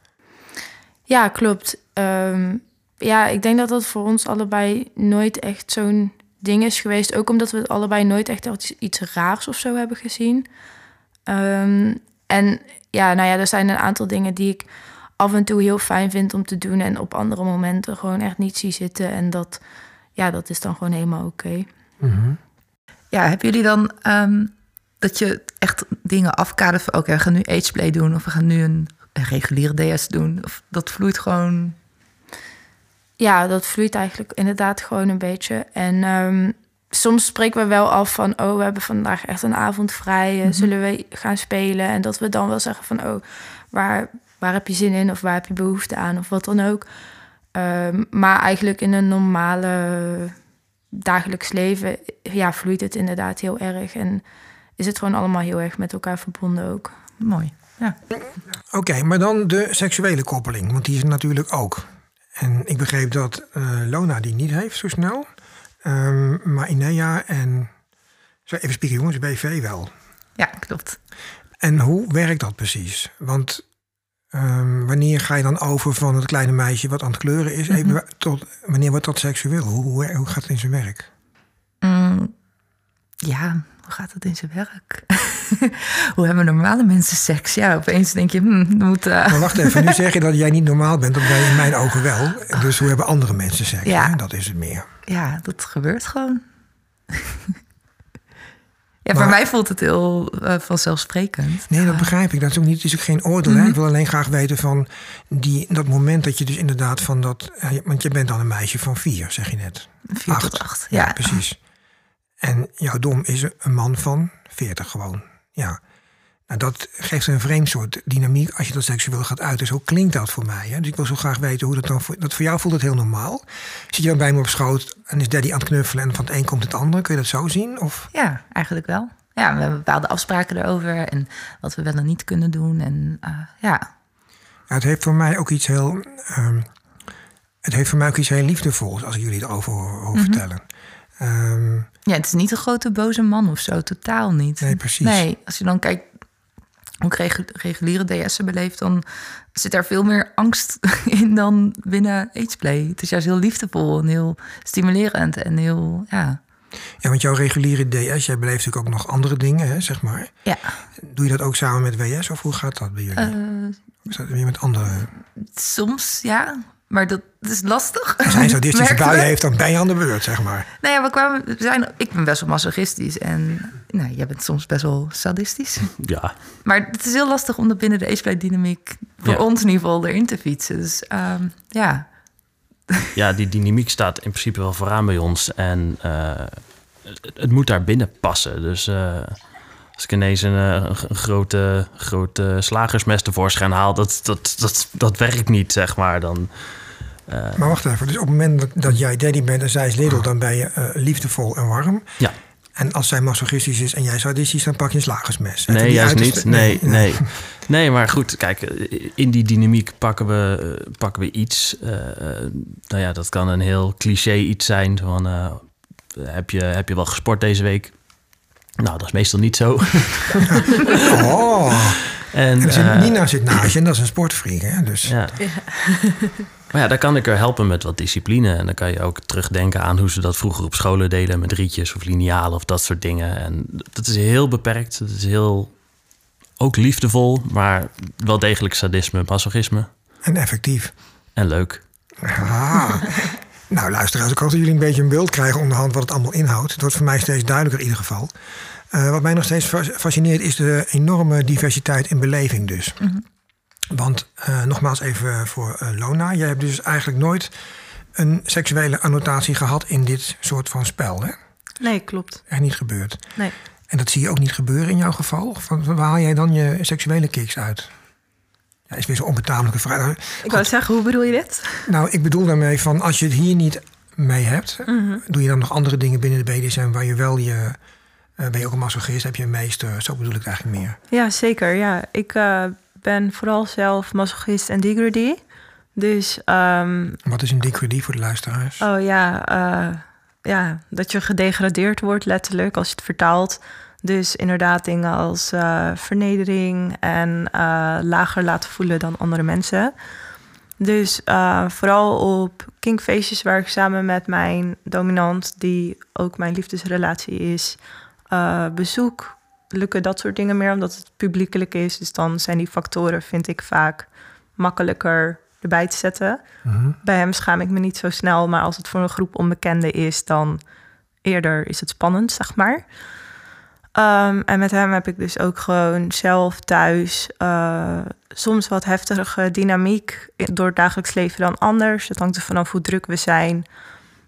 Ja, klopt. Ehm, ja, ik denk dat dat voor ons allebei nooit echt zo'n ding is geweest. Ook omdat we het allebei nooit echt iets raars of zo hebben gezien. Ehm, en ja, nou ja, er zijn een aantal dingen die ik af en toe heel fijn vind om te doen. En op andere momenten gewoon echt niet zie zitten. En dat, ja, dat is dan gewoon helemaal oké. Ja, hebben jullie dan ehm, dat je echt dingen afkadert van... oké, we gaan nu ageplay doen of we gaan nu een reguliere DS doen? Of dat vloeit gewoon... Ja, dat vloeit eigenlijk inderdaad gewoon een beetje. En ehm, soms spreken we wel af van... oh, we hebben vandaag echt een avond vrij. eh, Zullen we gaan spelen? En dat we dan wel zeggen van... oh, waar, waar heb je zin in? Of waar heb je behoefte aan? Of wat dan ook. Ehm, maar eigenlijk in een normale dagelijks leven... ja, vloeit het inderdaad heel erg. En is het gewoon allemaal heel erg met elkaar verbonden ook. Mooi, ja. Oké, maar dan de seksuele koppeling, want die is natuurlijk ook. En ik begreep dat eh, Lona die niet heeft zo snel. Ehm, maar Inea en... Zo, even spieken jongens, BV wel. Ja, klopt. En hoe werkt dat precies? Want ehm, wanneer ga je dan over van het kleine meisje wat aan het kleuren is... even, tot wanneer wordt dat seksueel? Hoe, hoe, hoe gaat het in zijn werk? Mm, ja, hoe gaat het in zijn werk? hoe hebben normale mensen seks? Ja, opeens denk je, hmm, moet... Maar wacht even, nu zeg je dat jij niet normaal bent. Dat ben je in mijn ogen wel. Dus hoe hebben andere mensen seks? Ja. hè? Dat is het meer. Ja, dat gebeurt gewoon. ja, Maar- voor mij voelt het heel eh, vanzelfsprekend. Nee, dat begrijp ik. Dat is ook niet, is ook geen oordeel. Mhm. Ik wil alleen graag weten van die, dat moment dat je dus inderdaad van dat... eh, Want je bent dan een meisje van vier, zeg je net. Vier Acht. tot acht. Ja, Precies. En jouw dom is een man van 40 gewoon. Ja. Nou, dat geeft een vreemd soort dynamiek als je dat seksueel gaat uiten. Zo klinkt dat voor mij. Hè? Dus ik wil zo graag weten hoe dat dan voor... Dat voor jou voelt het heel normaal. Zit je dan bij me op schoot en is daddy aan het knuffelen... en van het een komt het ander? Kun je dat zo zien? Of... ja, eigenlijk wel. Ja, we hebben bepaalde afspraken erover en wat we wel en niet kunnen doen. En eh, ja, Ja, het heeft voor mij ook iets heel. ehm, het heeft voor mij ook iets heel liefdevols als ik jullie erover hoor, hoor vertellen. Ehm, ja, het is niet een grote boze man of zo, totaal niet. Nee, precies. Nee, als je dan kijkt hoe ik regu- reguliere DS'en beleef, dan zit daar veel meer angst in dan binnen ageplay. Het is juist heel liefdevol en heel stimulerend en heel, ja. ja, want jouw reguliere DS, jij beleeft natuurlijk ook nog andere dingen, hè, zeg maar. Ja, Doe je dat ook samen met WS of hoe gaat dat bij jullie? eh, Of is dat weer met andere? soms ja, maar dat is lastig. Als hij sadistische Merkten bui we. heeft, dan ben je aan de beurt, zeg maar. Nou ja, we kwamen, we zijn, ik ben best wel masochistisch en nou, jij bent soms best wel sadistisch. Ja, Maar het is heel lastig om dat binnen de ageplay dynamiek voor Ja. ons in ieder geval erin te fietsen. Dus ehm, ja, ja, die dynamiek staat in principe wel vooraan bij ons. En eh, het, het moet daar binnen passen. Dus eh, als ik ineens een, eh, een, grote, grote slagersmes tevoorschijn haal, dat, dat, dat, dat werkt niet, zeg maar. Dan, eh, Maar wacht even, dus op het moment dat, dat jij daddy bent en zij is little, dan ben je eh, liefdevol en warm. ja, En als zij masochistisch is en jij sadistisch, dan pak je een slagersmes. Nee, juist niet. Nee, nee. Nee, maar goed, kijk, in die dynamiek pakken we, pakken we iets. nou ja, dat kan een heel cliché iets zijn. Van, heb, je, heb je wel gesport deze week? Nou, dat is meestal niet zo. Oh, En, en zit, eh, Nina zit naast je en dat is een sportfreak, hè? Dus Ja. maar ja, daar kan ik er helpen met wat discipline. En dan kan je ook terugdenken aan hoe ze dat vroeger op scholen deden... met rietjes of linealen of dat soort dingen. En dat is heel beperkt. Dat is heel... Ook liefdevol, maar wel degelijk sadisme, masochisme. en effectief. En leuk. Ah. Nou, luisteraars, ik hoop dat jullie een beetje een beeld krijgen onderhand wat het allemaal inhoudt. Het wordt voor mij steeds duidelijker in ieder geval. Eh, wat mij nog steeds fa- fascineert is de enorme diversiteit in beleving dus. Want eh, nogmaals even voor eh, Lona. Jij hebt dus eigenlijk nooit een seksuele annotatie gehad in dit soort van spel. Hè? Nee, klopt. Echt niet gebeurd. Nee. En dat zie je ook niet gebeuren in jouw geval? Of van- waar haal jij dan je seksuele kicks uit? Ja, is weer zo'n onbetamelijke vraag. Ik wou zeggen, hoe bedoel je dit? Nou, ik bedoel daarmee van als je het hier niet mee hebt, doe je dan nog andere dingen binnen de BDSM waar je wel je. eh, ben je ook een masochist, heb je een meester? Zo bedoel ik het eigenlijk meer. Ja, zeker. Ja. Ik eh, ben vooral zelf masochist en degradee. Dus, ehm, Wat is een degradee voor de luisteraars? oh ja, eh, ja, dat je gedegradeerd wordt, letterlijk, als je het vertaalt. Dus inderdaad dingen als eh, vernedering en eh, lager laten voelen dan andere mensen. Dus eh, vooral op kinkfeestjes waar ik samen met mijn dominant, die ook mijn liefdesrelatie is, bezoek, lukken dat soort dingen meer omdat het publiekelijk is. Dus dan zijn die factoren, vind ik vaak makkelijker erbij te zetten. Mhm. Bij hem schaam ik me niet zo snel, maar als het voor een groep onbekenden is, dan eerder is het spannend, zeg maar. Ehm, en met hem heb ik dus ook gewoon zelf thuis eh, soms wat heftige dynamiek door het dagelijks leven dan anders. Het hangt er vanaf hoe druk we zijn.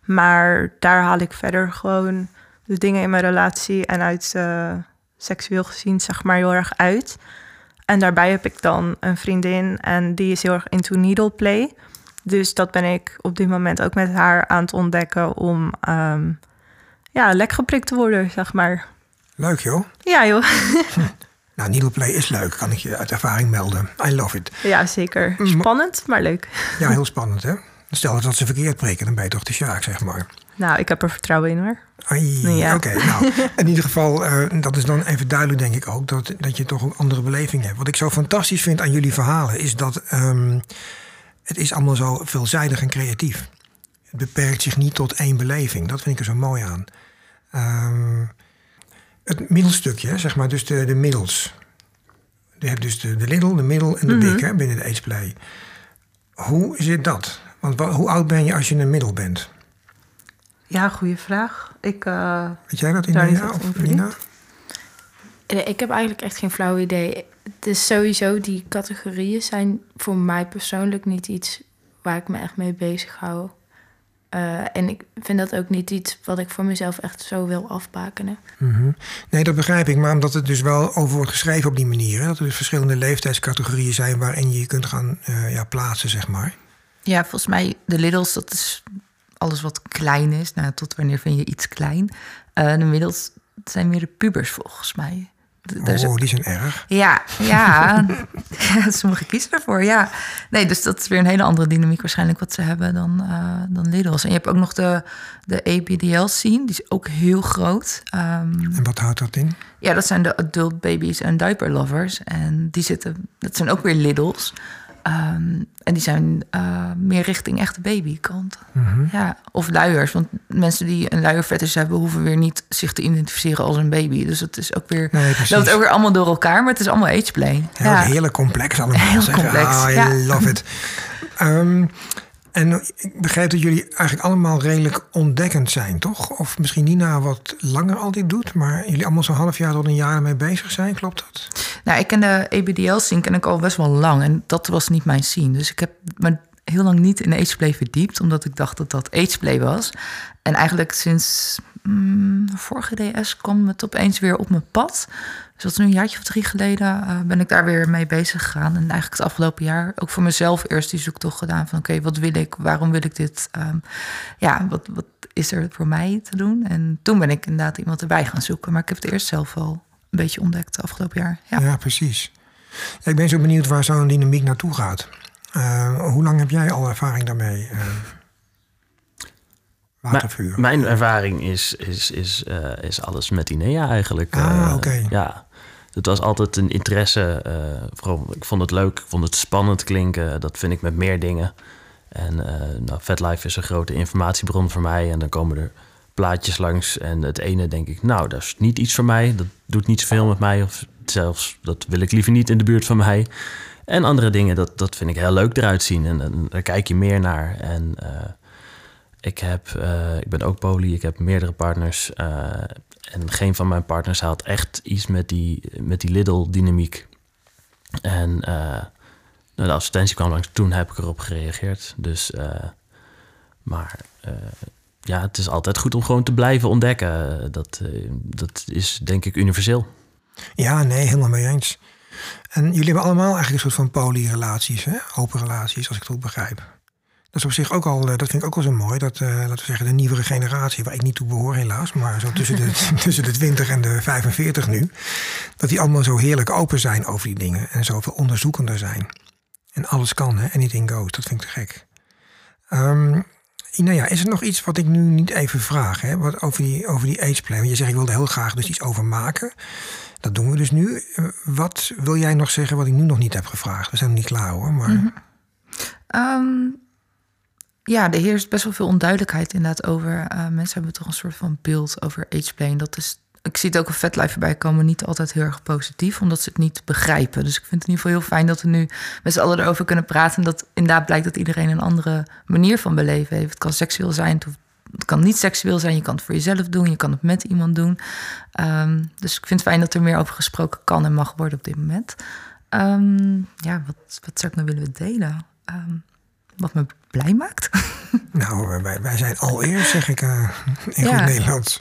Maar daar haal ik verder gewoon de dingen in mijn relatie en uit eh, seksueel gezien, zeg maar, heel erg uit. En daarbij heb ik dan een vriendin en die is heel erg into needle play. Dus dat ben ik op dit moment ook met haar aan het ontdekken om ehm, ja, lek geprikt te worden, zeg maar. Leuk joh. Ja, joh. Nou, needleplay is leuk, kan ik je uit ervaring melden. I love it. Ja, zeker. Spannend, maar leuk. Ja, heel spannend hè. Stel dat ze verkeerd prikken, dan ben je toch de sjaak, zeg maar. Nou, ik heb er vertrouwen in hoor. Ja. Oké, nou, in ieder geval, eh, dat is dan even duidelijk, denk ik ook, dat, dat je toch een andere beleving hebt. Wat ik zo fantastisch vind aan jullie verhalen, is dat ehm, het is allemaal zo veelzijdig en creatief. Het beperkt zich niet tot één beleving. Dat vind ik er zo mooi aan. Ehm, het middelstukje, zeg maar, dus de, de middels. Je hebt dus de, de little, de middel en de big hè, binnen de ageplay. Hoe zit dat? Want wa- hoe oud ben je als je een middel bent? Ja, goede vraag. Ik, eh, Weet jij dat, India of. Nina? Eh, Ik heb eigenlijk echt geen flauw idee. Het is sowieso, die categorieën zijn voor mij persoonlijk niet iets waar ik me echt mee bezig hou. Eh, en ik vind dat ook niet iets wat ik voor mezelf echt zo wil afbakenen. Mhm. Nee, dat begrijp ik. Maar omdat het dus wel over wordt geschreven op die manier. Hè? Dat er dus verschillende leeftijdscategorieën zijn waarin je je kunt gaan eh, ja, plaatsen, zeg maar. Ja, volgens mij de liddles, dat is alles wat klein is. Nou, tot wanneer vind je iets klein? Eh, de middels zijn meer de pubers volgens mij. Oh, die zijn erg. Ja, ja. Sommigen kiezen ervoor, ja. Nee, dus dat is weer een hele andere dynamiek waarschijnlijk wat ze hebben dan, eh dan Liddles. En je hebt ook nog de, de ABDL-scene, die is ook heel groot. Ehm, En wat houdt dat in? ja, dat zijn de adult babies en diaper lovers. En die zitten, dat zijn ook weer Liddles. Ehm, en die zijn eh, meer richting echte babykant. Ja, of luiers. Want mensen die een luierfetish hebben... hoeven weer niet zich te identificeren als een baby. Dus het is ook weer... Nee, precies. loopt ook weer allemaal door elkaar, maar het is allemaal ageplay. Heel, Heerlijk complex allemaal. Heel zeg. complex, Ah, I ja. love it. Ehm, en ik begrijp dat jullie eigenlijk allemaal redelijk ontdekkend zijn, toch? Of misschien Nina wat langer al dit doet... maar jullie allemaal zo'n half jaar tot een jaar mee bezig zijn, klopt dat? Nou, ik ken de ABDL-scene ken ik al best wel lang. En dat was niet mijn scene. Dus ik heb me heel lang niet in ageplay verdiept. Omdat ik dacht dat dat ageplay was. En eigenlijk sinds mm, vorige DS kwam het opeens weer op mijn pad. Dus dat is nu een jaartje of drie geleden eh, ben ik daar weer mee bezig gegaan. En eigenlijk het afgelopen jaar ook voor mezelf eerst die zoektocht gedaan. Van oké, wat wil ik? Waarom wil ik dit? Ehm, ja, wat, wat is er voor mij te doen? En toen ben ik inderdaad iemand erbij gaan zoeken. Maar ik heb het eerst zelf al een beetje ontdekt afgelopen jaar. Ja, Ja, precies. Ik ben zo benieuwd waar zo'n dynamiek naartoe gaat. Eh, hoe lang heb jij al ervaring daarmee? eh watervuur. Mijn ervaring is, is, is, eh, is alles met Inea eigenlijk. Ah, Eh, oké. Ja, het was altijd een interesse. eh, vooral, ik vond het leuk, ik vond het spannend klinken. Dat vind ik met meer dingen. En nou, FetLife is een grote informatiebron voor mij. En dan komen er plaatjes langs. En het ene denk ik, nou, dat is niet iets voor mij. Dat doet niet zoveel met mij. Of zelfs, dat wil ik liever niet in de buurt van mij. En andere dingen, dat, dat vind ik heel leuk eruit zien. En, en daar kijk je meer naar. En ik, heb, eh, ik ben ook poly, ik heb meerdere partners. eh, en geen van mijn partners had echt iets met die, met die Lidl-dynamiek. En eh, nou, de advertentie kwam langs, toen heb ik erop gereageerd. Dus, maar ja, het is altijd goed om gewoon te blijven ontdekken. Dat, dat is denk ik universeel. Ja, nee, helemaal mee eens. En jullie hebben allemaal eigenlijk een soort van polyrelaties, open relaties, als ik het goed begrijp. Dat is op zich ook al, eh, dat vind ik ook wel zo mooi, dat, eh, laten we zeggen, de nieuwere generatie, waar ik niet toe behoor helaas, maar zo tussen de, tussen de 20 en de 45 nu, dat die allemaal zo heerlijk open zijn over die dingen en zoveel onderzoekender zijn. En alles kan, hè? anything goes, dat vind ik te gek. Ehm nou ja, is er nog iets wat ik nu niet even vraag, hè? Wat over die, over die ageplay? Want je zegt, ik wilde heel graag dus iets over maken. Dat doen we dus nu. Eh, Wat wil jij nog zeggen wat ik nu nog niet heb gevraagd? We zijn nog niet klaar hoor, maar... Ehm, ja, er heerst best wel veel onduidelijkheid inderdaad over. eh, mensen hebben toch een soort van beeld over ageplay. En dat is, ik zie het ook op vetlife voorbij komen, niet altijd heel erg positief, omdat ze het niet begrijpen. Dus ik vind het in ieder geval heel fijn dat we nu met z'n allen erover kunnen praten. En dat inderdaad blijkt dat iedereen een andere manier van beleven heeft. Het kan seksueel zijn, het kan niet seksueel zijn. Je kan het voor jezelf doen, je kan het met iemand doen. Ehm, dus ik vind het fijn dat er meer over gesproken kan en mag worden op dit moment. Ehm, ja, wat, wat zou ik nou willen delen? Ehm, wat me blij maakt. Nou, eh, wij, wij zijn al eerst, zeg ik eh, in Ja. goed Nederlands.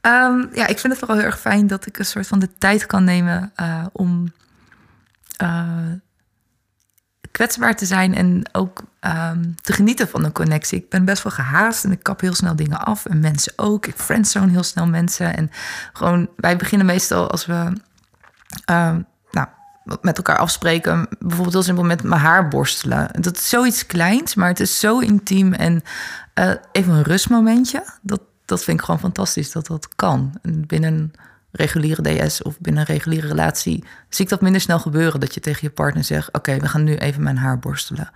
Ehm, ja, ik vind het vooral heel erg fijn dat ik een soort van de tijd kan nemen eh, om kwetsbaar te zijn en ook ehm, te genieten van een connectie. Ik ben best wel gehaast en ik kap heel snel dingen af en mensen ook. Ik friendzone heel snel mensen en gewoon wij beginnen meestal als we ehm, met elkaar afspreken, bijvoorbeeld heel simpel met mijn haar borstelen. Dat is zoiets kleins, maar het is zo intiem en eh, even een rustmomentje. Dat, dat vind ik gewoon fantastisch dat dat kan. En binnen een reguliere DS of binnen een reguliere relatie zie ik dat minder snel gebeuren. Dat je tegen je partner zegt: Oké, we gaan nu even mijn haar borstelen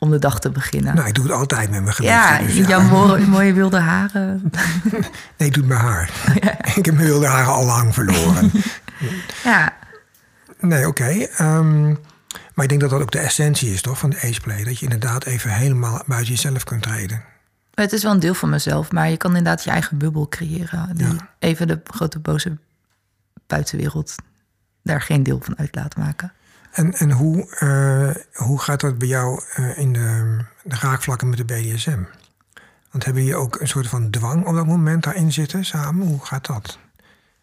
om de dag te beginnen. Nou, ik doe het altijd met mijn gewicht. ja, dus jouw mooie, mooie wilde haren. Nee, ik doe het met haar. ik heb mijn wilde haren al lang verloren. Ja, Nee, oké. ehm, maar ik denk dat dat ook de essentie is, toch, van de ageplay. Dat je inderdaad even helemaal buiten jezelf kunt treden. het is wel een deel van mezelf, maar je kan inderdaad je eigen bubbel creëren. Die Ja. even de grote boze buitenwereld daar geen deel van uit laten maken. En, en hoe, eh, hoe gaat dat bij jou eh, in de, de raakvlakken met de BDSM? Want hebben jullie ook een soort van dwang op dat moment daarin zitten samen? Hoe gaat dat?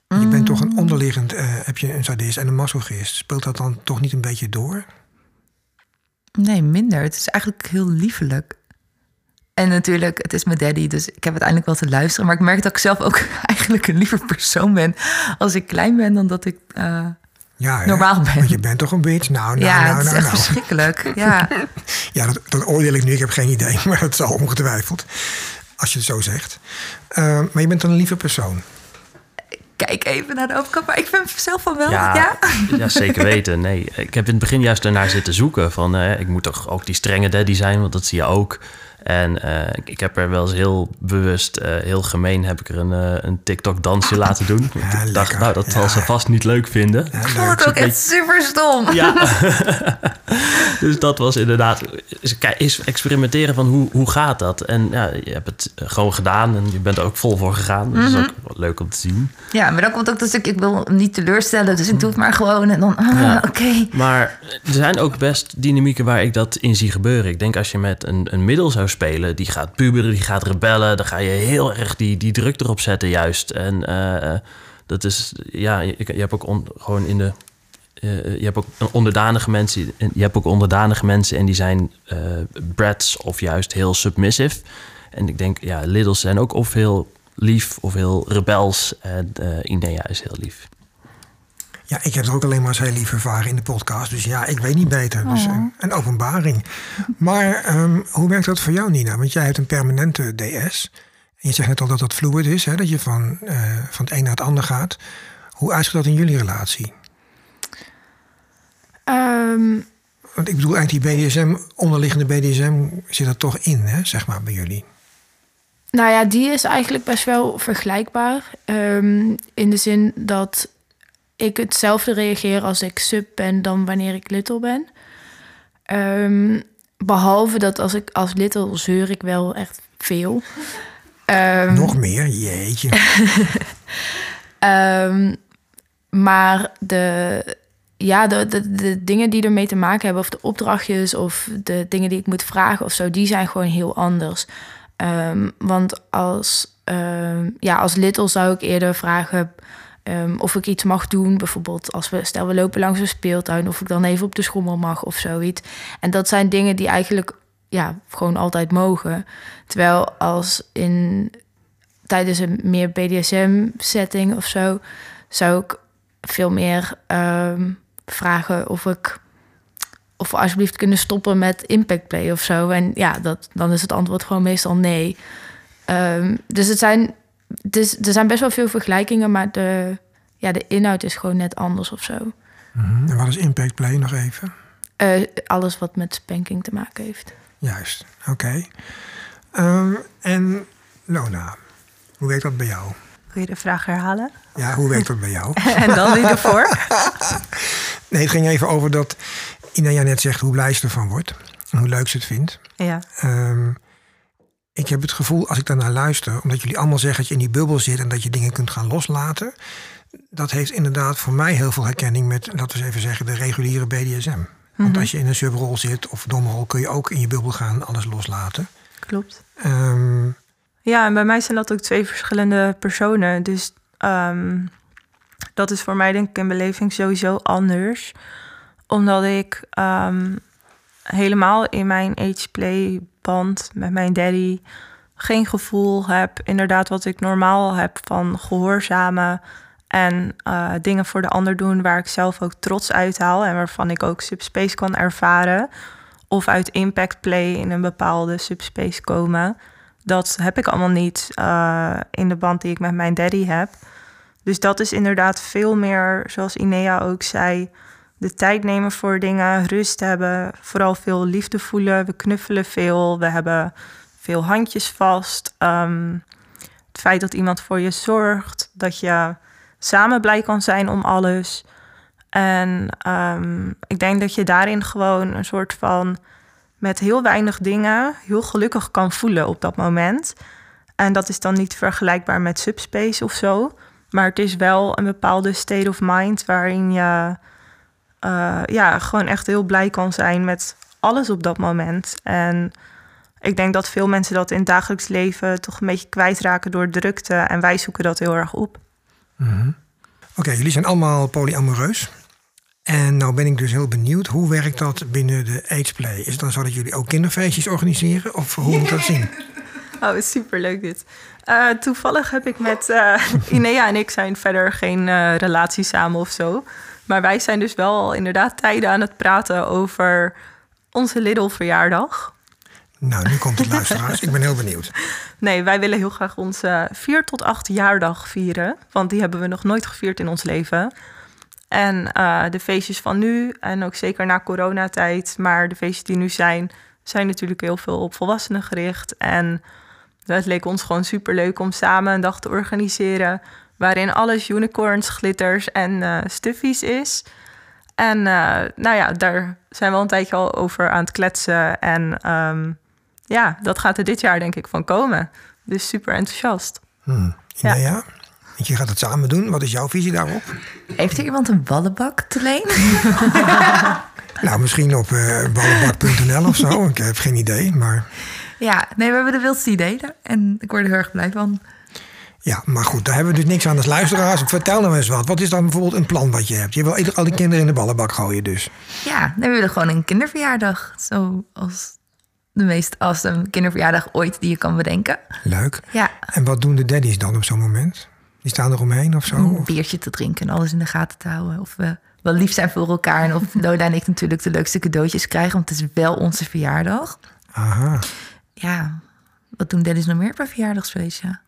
Je bent toch een onderliggend, eh, heb je een sadist en een masochist. Speelt dat dan toch niet een beetje door? Nee, minder. Het is eigenlijk heel liefelijk. En natuurlijk, het is mijn daddy, dus ik heb uiteindelijk wel te luisteren. Maar ik merk dat ik zelf ook eigenlijk een liever persoon ben als ik klein ben dan dat ik. eh, Ja? Normaal ben. Want je bent toch een bitch? Nou, nou, ja, nou, het is nou, echt nou. verschrikkelijk. Ja. Ja, dat, dat oordeel ik nu. Ik heb geen idee, maar dat zal ongetwijfeld. Als je het zo zegt. Eh, maar je bent dan een lieve persoon. Kijk even naar de overkant, maar ik vind zelf van wel. Ja, Ja, ja? zeker weten. Nee, ik heb in het begin juist ernaar zitten zoeken. Van, eh, ik moet toch ook die strenge daddy zijn, want dat zie je ook. En eh, ik, ik heb er wel eens heel bewust, eh, heel gemeen, heb ik er een, eh, een TikTok-dansje laten doen. ik dacht, nou, dat zal Ja. ze vast niet leuk vinden. Ja, ik vond leuk. het ook echt super stom. Ja, dus dat was inderdaad is, kijk, is experimenteren van hoe, hoe gaat dat? En ja, je hebt het gewoon gedaan en je bent er ook vol voor gegaan. Dus dat is ook wel leuk om te zien. Ja, maar dan komt ook dat stuk, ik wil hem niet teleurstellen, dus ik doe het maar gewoon. En dan, ah, Ja. oké. Maar er zijn ook best dynamieken waar ik dat in zie gebeuren. Ik denk als je met een, een middel zou die gaat puberen, die gaat rebellen, dan ga je heel erg die, die druk erop zetten juist. En eh, eh, dat is, ja, je, hebt ook on- gewoon in de... eh, je hebt ook onderdanige mensen, en je hebt ook onderdanige mensen en die zijn eh brats of juist heel submissive. En ik denk, ja, Littles zijn ook of heel lief of heel rebels. En uh, Inea is heel lief. Ja, ik heb er ook alleen maar eens heel lief ervaren in de podcast. Dus ja, ik weet niet beter. Dus Oh. een, een openbaring. Maar ehm, hoe werkt dat voor jou, Nina? Want jij hebt een permanente DS. En je zegt net al dat dat fluid is, hè? dat je van, eh, van het een naar het ander gaat. Hoe uitziet dat in jullie relatie? Ehm, Want ik bedoel, eigenlijk die BDSM, onderliggende BDSM, zit er toch in, hè, zeg maar, bij jullie. Nou ja, die is eigenlijk best wel vergelijkbaar. Ehm, in de zin dat ik hetzelfde reageer als ik sub ben dan wanneer ik little ben. Ehm, behalve dat als ik als little zeur ik wel echt veel. Ehm, Nog meer? Jeetje. Ehm, maar de, ja, de, de, de dingen die ermee te maken hebben, of de opdrachtjes of de dingen die ik moet vragen of zo, die zijn gewoon heel anders. Want als, ja, als little zou ik eerder vragen ehm, of ik iets mag doen. Bijvoorbeeld als we, stel we lopen langs een speeltuin, of ik dan even op de schommel mag of zoiets. En dat zijn dingen die eigenlijk ja, gewoon altijd mogen. Terwijl als in tijdens een meer BDSM-setting of zo, zou ik veel meer ehm, vragen of ik of we alsjeblieft kunnen stoppen met impact play of zo. En ja, dat, dan is het antwoord gewoon meestal nee. Ehm, dus het zijn, is, er zijn best wel veel vergelijkingen, maar de, ja, de inhoud is gewoon net anders of zo. Mhm. En wat is impact play nog even? Eh, alles wat met spanking te maken heeft. Juist, oké. Ehm, en Lona, hoe werkt dat bij jou? Wil je de vraag herhalen? Ja, hoe werkt dat bij jou? en dan wie ervoor? Nee, het ging even over dat Ina net zegt hoe blij ze ervan wordt. En hoe leuk ze het vindt. ja. Ehm, ik heb het gevoel, als ik daarnaar luister, omdat jullie allemaal zeggen dat je in die bubbel zit en dat je dingen kunt gaan loslaten. Dat heeft inderdaad voor mij heel veel herkenning met, laten we eens even zeggen, de reguliere BDSM. Want als je in een subrol zit of domrol, kun je ook in je bubbel gaan alles loslaten. Klopt. Ehm, Ja, en bij mij zijn dat ook twee verschillende personen. Dus ehm, dat is voor mij denk ik een beleving sowieso anders. Omdat ik ehm, helemaal in mijn ageplay met mijn daddy geen gevoel heb, inderdaad wat ik normaal heb van gehoorzamen en eh, dingen voor de ander doen waar ik zelf ook trots uit haal en waarvan ik ook subspace kan ervaren. Of uit impact play in een bepaalde subspace komen. Dat heb ik allemaal niet eh, in de band die ik met mijn daddy heb. Dus dat is inderdaad veel meer, zoals Inea ook zei, de tijd nemen voor dingen, rust hebben, vooral veel liefde voelen. We knuffelen veel, we hebben veel handjes vast. Ehm, het feit dat iemand voor je zorgt, dat je samen blij kan zijn om alles. En ehm, ik denk dat je daarin gewoon een soort van met heel weinig dingen heel gelukkig kan voelen op dat moment. En dat is dan niet vergelijkbaar met subspace of zo. Maar het is wel een bepaalde state of mind waarin je eh, ja, gewoon echt heel blij kan zijn met alles op dat moment. En ik denk dat veel mensen dat in het dagelijks leven toch een beetje kwijtraken door drukte. En wij zoeken dat heel erg op. Oké, jullie zijn allemaal polyamoreus. En nou ben ik dus heel benieuwd, hoe werkt dat binnen de ageplay? Is het dan zo dat jullie ook kinderfeestjes organiseren? Of hoe moet dat zien? Oh, superleuk dit. Eh, toevallig heb ik met eh, Inea en ik zijn verder geen relatie samen of zo. Maar wij zijn dus wel inderdaad tijden aan het praten over onze Lidl verjaardag. Nou, nu komt het luisteraars. Ik ben heel benieuwd. Nee, wij willen heel graag onze 4 tot 8 jaardag vieren. Want die hebben we nog nooit gevierd in ons leven. En eh, de feestjes van nu, en ook zeker na coronatijd, maar de feestjes die nu zijn, zijn natuurlijk heel veel op volwassenen gericht. En het leek ons gewoon super leuk om samen een dag te organiseren. Waarin alles unicorns, glitters en eh stuffies is. En eh, nou ja, daar zijn we al een tijdje al over aan het kletsen. En ehm, ja, dat gaat er dit jaar denk ik van komen. Dus super enthousiast. Hmm. Inea, want je gaat het samen doen. Wat is jouw visie daarop? Heeft er iemand een ballenbak te leen? Nou, misschien op eh ballenbak.nl of zo. Ik heb geen idee, maar... Ja, nee, we hebben de wildste ideeën. En ik word er heel erg blij van. Ja, maar goed, daar hebben we dus niks aan als luisteraars. Vertel nou eens wat. Wat is dan bijvoorbeeld een plan wat je hebt? Je wil al die kinderen in de ballenbak gooien dus. Ja, we willen gewoon een kinderverjaardag. Zoals de meest awesome kinderverjaardag ooit die je kan bedenken. Leuk. Ja, En wat doen de daddies dan op zo'n moment? Die staan eromheen of zo? een biertje te drinken en alles in de gaten te houden. Of we wel lief zijn voor elkaar. En of Lola en ik natuurlijk de leukste cadeautjes krijgen. Want het is wel onze verjaardag. Aha. Ja, wat doen daddies nog meer bij verjaardagsfeest? Ja,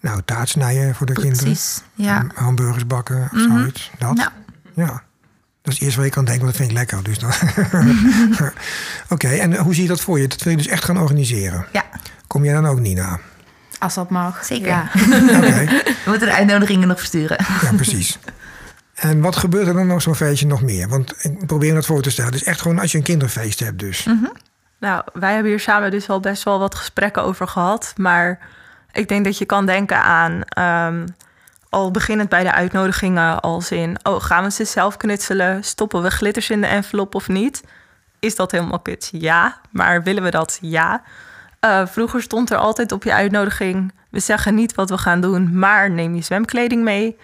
Nou, taart snijden voor de kinderen. precies. Ja. Hamburgers bakken of Mhm. zoiets. Dat. Nou, Ja. Dat is het eerste waar je kan denken, want dat vind ik lekker. Dus dan... Oké, en hoe zie je dat voor je? Dat wil je dus echt gaan organiseren. ja, Kom jij dan ook, Nina? Als dat mag. Zeker. Ja. Oké, we moeten de uitnodigingen nog versturen. ja, precies. En wat gebeurt er dan op zo'n feestje nog meer? Want ik probeer me dat voor te stellen. Dus echt gewoon als je een kinderfeest hebt dus. Nou, wij hebben hier samen dus al best wel wat gesprekken over gehad. Maar ik denk dat je kan denken aan. ehm, al beginnend bij de uitnodigingen, als in. Oh, gaan we ze zelf knutselen? Stoppen we glitters in de envelop of niet? Is dat helemaal kut? Ja. Maar willen we dat? Ja. Eh, vroeger stond er altijd op je uitnodiging. We zeggen niet wat we gaan doen, maar neem je zwemkleding mee.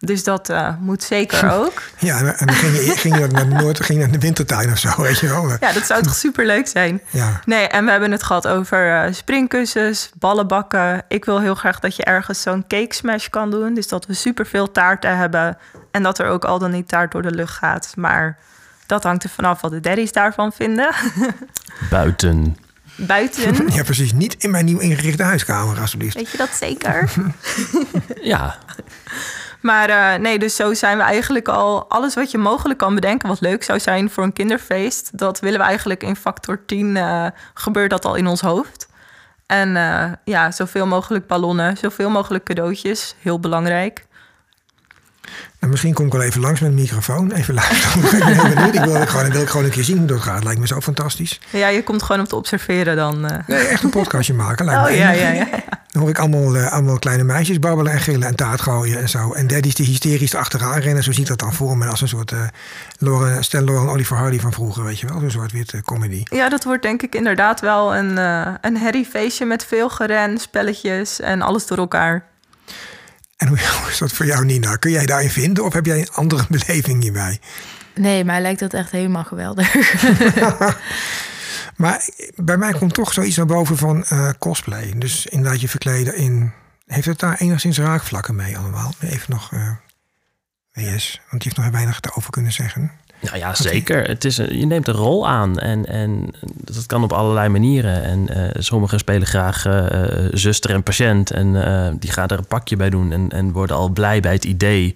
Dus dat eh, moet zeker ook. Ja, en dan ging je, ging je naar de Noord, ging je naar de wintertuin of zo, weet je wel. Ja, dat zou toch super leuk zijn. Ja, Nee, en we hebben het gehad over eh, springkussens, ballenbakken. Ik wil heel graag dat je ergens zo'n cake smash kan doen. Dus dat we superveel taarten hebben. En dat er ook al dan niet taart door de lucht gaat. Maar dat hangt er vanaf wat de daddies daarvan vinden. Buiten. Buiten. ja, precies. Niet in mijn nieuw ingerichte huiskamer, alsjeblieft. Weet je dat zeker? Ja, Maar eh, nee, dus zo zijn we eigenlijk al... Alles wat je mogelijk kan bedenken wat leuk zou zijn voor een kinderfeest... dat willen we eigenlijk in factor 10 eh, gebeurt dat al in ons hoofd. En eh, ja, zoveel mogelijk ballonnen, zoveel mogelijk cadeautjes. Heel belangrijk. Nou, misschien kom ik wel even langs met een microfoon. Even luisteren. ik ben heel benieuwd. Ik wil, gewoon, ik wil gewoon een keer zien hoe dat gaat. Lijkt me zo fantastisch. Ja, je komt gewoon om te observeren dan. eh. Nee, echt een podcastje maken. Lijkt Oh me ja, enig. ja, ja. Dan hoor ik allemaal, eh, allemaal kleine meisjes babbelen en gillen en taart gooien en zo. En daddies die hysterisch achteraan rennen. Zo zie ik dat dan voor me als een soort uh, Lauren, stel Lauren Oliver Hardy van vroeger, weet je wel. Zo'n soort witte comedy. Ja, dat wordt denk ik inderdaad wel een, uh, een herriefeestje met veel geren, spelletjes en alles door elkaar. En hoe is dat voor jou, Nina? Kun jij daarin vinden of heb jij een andere beleving hierbij? Nee, mij lijkt dat echt helemaal geweldig. maar bij mij komt toch zoiets naar boven van uh, cosplay. Dus inderdaad je verkleden in... Heeft het daar enigszins raakvlakken mee allemaal? Even nog... Uh, WS, want die heeft nog weinig over kunnen zeggen. Nou ja, zeker. Het is, je neemt een rol aan en, en dat kan op allerlei manieren. En uh, sommigen spelen graag uh, zuster en patiënt en uh, die gaan er een pakje bij doen en, en worden al blij bij het idee.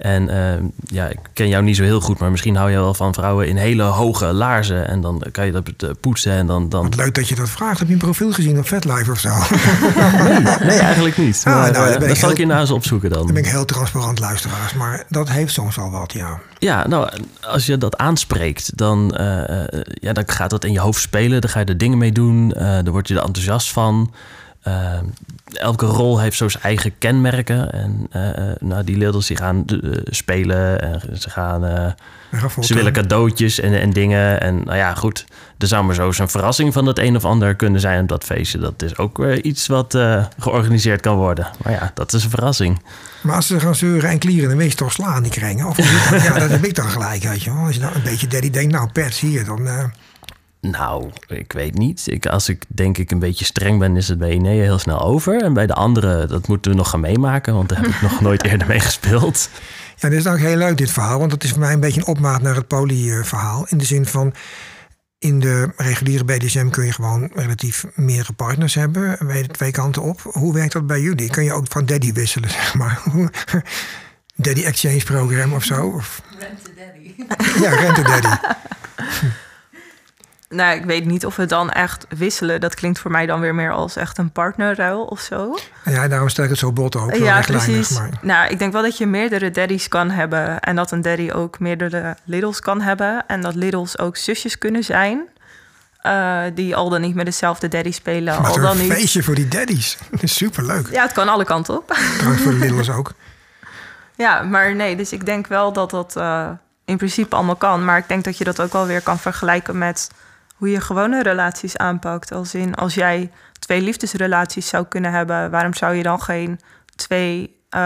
En ja, ik ken jou niet zo heel goed, maar misschien hou je wel van vrouwen in hele hoge laarzen. En dan kan je dat poetsen en dan... dan... Wat leuk dat je dat vraagt. Heb je een profiel gezien op FetLife of zo? nee, nee, eigenlijk niet. Ah, maar, nou, dat heel, zal ik je nou eens opzoeken dan. Dan ben ik heel transparant luisteraars, maar dat heeft soms wel wat, ja. Ja, nou, als je dat aanspreekt, dan, uh, ja, dan gaat dat in je hoofd spelen. Dan ga je er dingen mee doen. Uh, dan word je er enthousiast van. Uh, elke rol heeft zo zijn eigen kenmerken. En uh, nou, die leerders die gaan uh, spelen. En ze gaan. ze willen cadeautjes en, en dingen. En nou ja, goed. Er zou maar zo eens een verrassing van het een of ander kunnen zijn op dat feestje. Dat is ook weer iets wat georganiseerd kan worden. Maar ja, dat is een verrassing. Maar als ze gaan zeuren en klieren, dan weet je toch slaan die kringen. Of ja, dat heb ik dan gelijk, weet je wel. Als je dan een beetje daddy denkt, nou, pers hier, dan. Nou, ik weet niet. Ik, als ik denk ik een beetje streng ben, is het bij Inea heel snel over. En bij de andere, dat moeten we nog gaan meemaken, want daar heb ik nog nooit eerder mee gespeeld. Ja, dit is ook heel leuk, dit verhaal. Want het is voor mij een beetje een opmaat naar het poly-verhaal. In de zin van, in de reguliere BDSM kun je gewoon relatief meerdere partners hebben. Bij de twee kanten op. Hoe werkt dat bij jullie? Kun je ook van daddy wisselen, zeg maar? daddy exchange program of zo? Of... Rent a daddy. Ja, rent a daddy. Nou, ik weet niet of we dan echt wisselen. Dat klinkt voor mij dan weer meer als echt een partnerruil of zo. Ja, daarom stel ik het zo bot ook. Ja, precies. Maar... Nou, ik denk wel dat je meerdere daddies kan hebben. En dat een daddy ook meerdere littles kan hebben. En dat littles ook zusjes kunnen zijn. Uh, die al dan niet met dezelfde daddy spelen. Al dan een niet. feestje voor die daddies. Dat is superleuk. Ja, het kan alle kanten op. Trouwens voor de littles ook. Ja, maar nee, dus ik denk wel dat dat uh, in principe allemaal kan. Maar ik denk dat je dat ook wel weer kan vergelijken met hoe je gewone relaties aanpakt. Als in, als jij twee liefdesrelaties zou kunnen hebben, waarom zou je dan geen twee uh,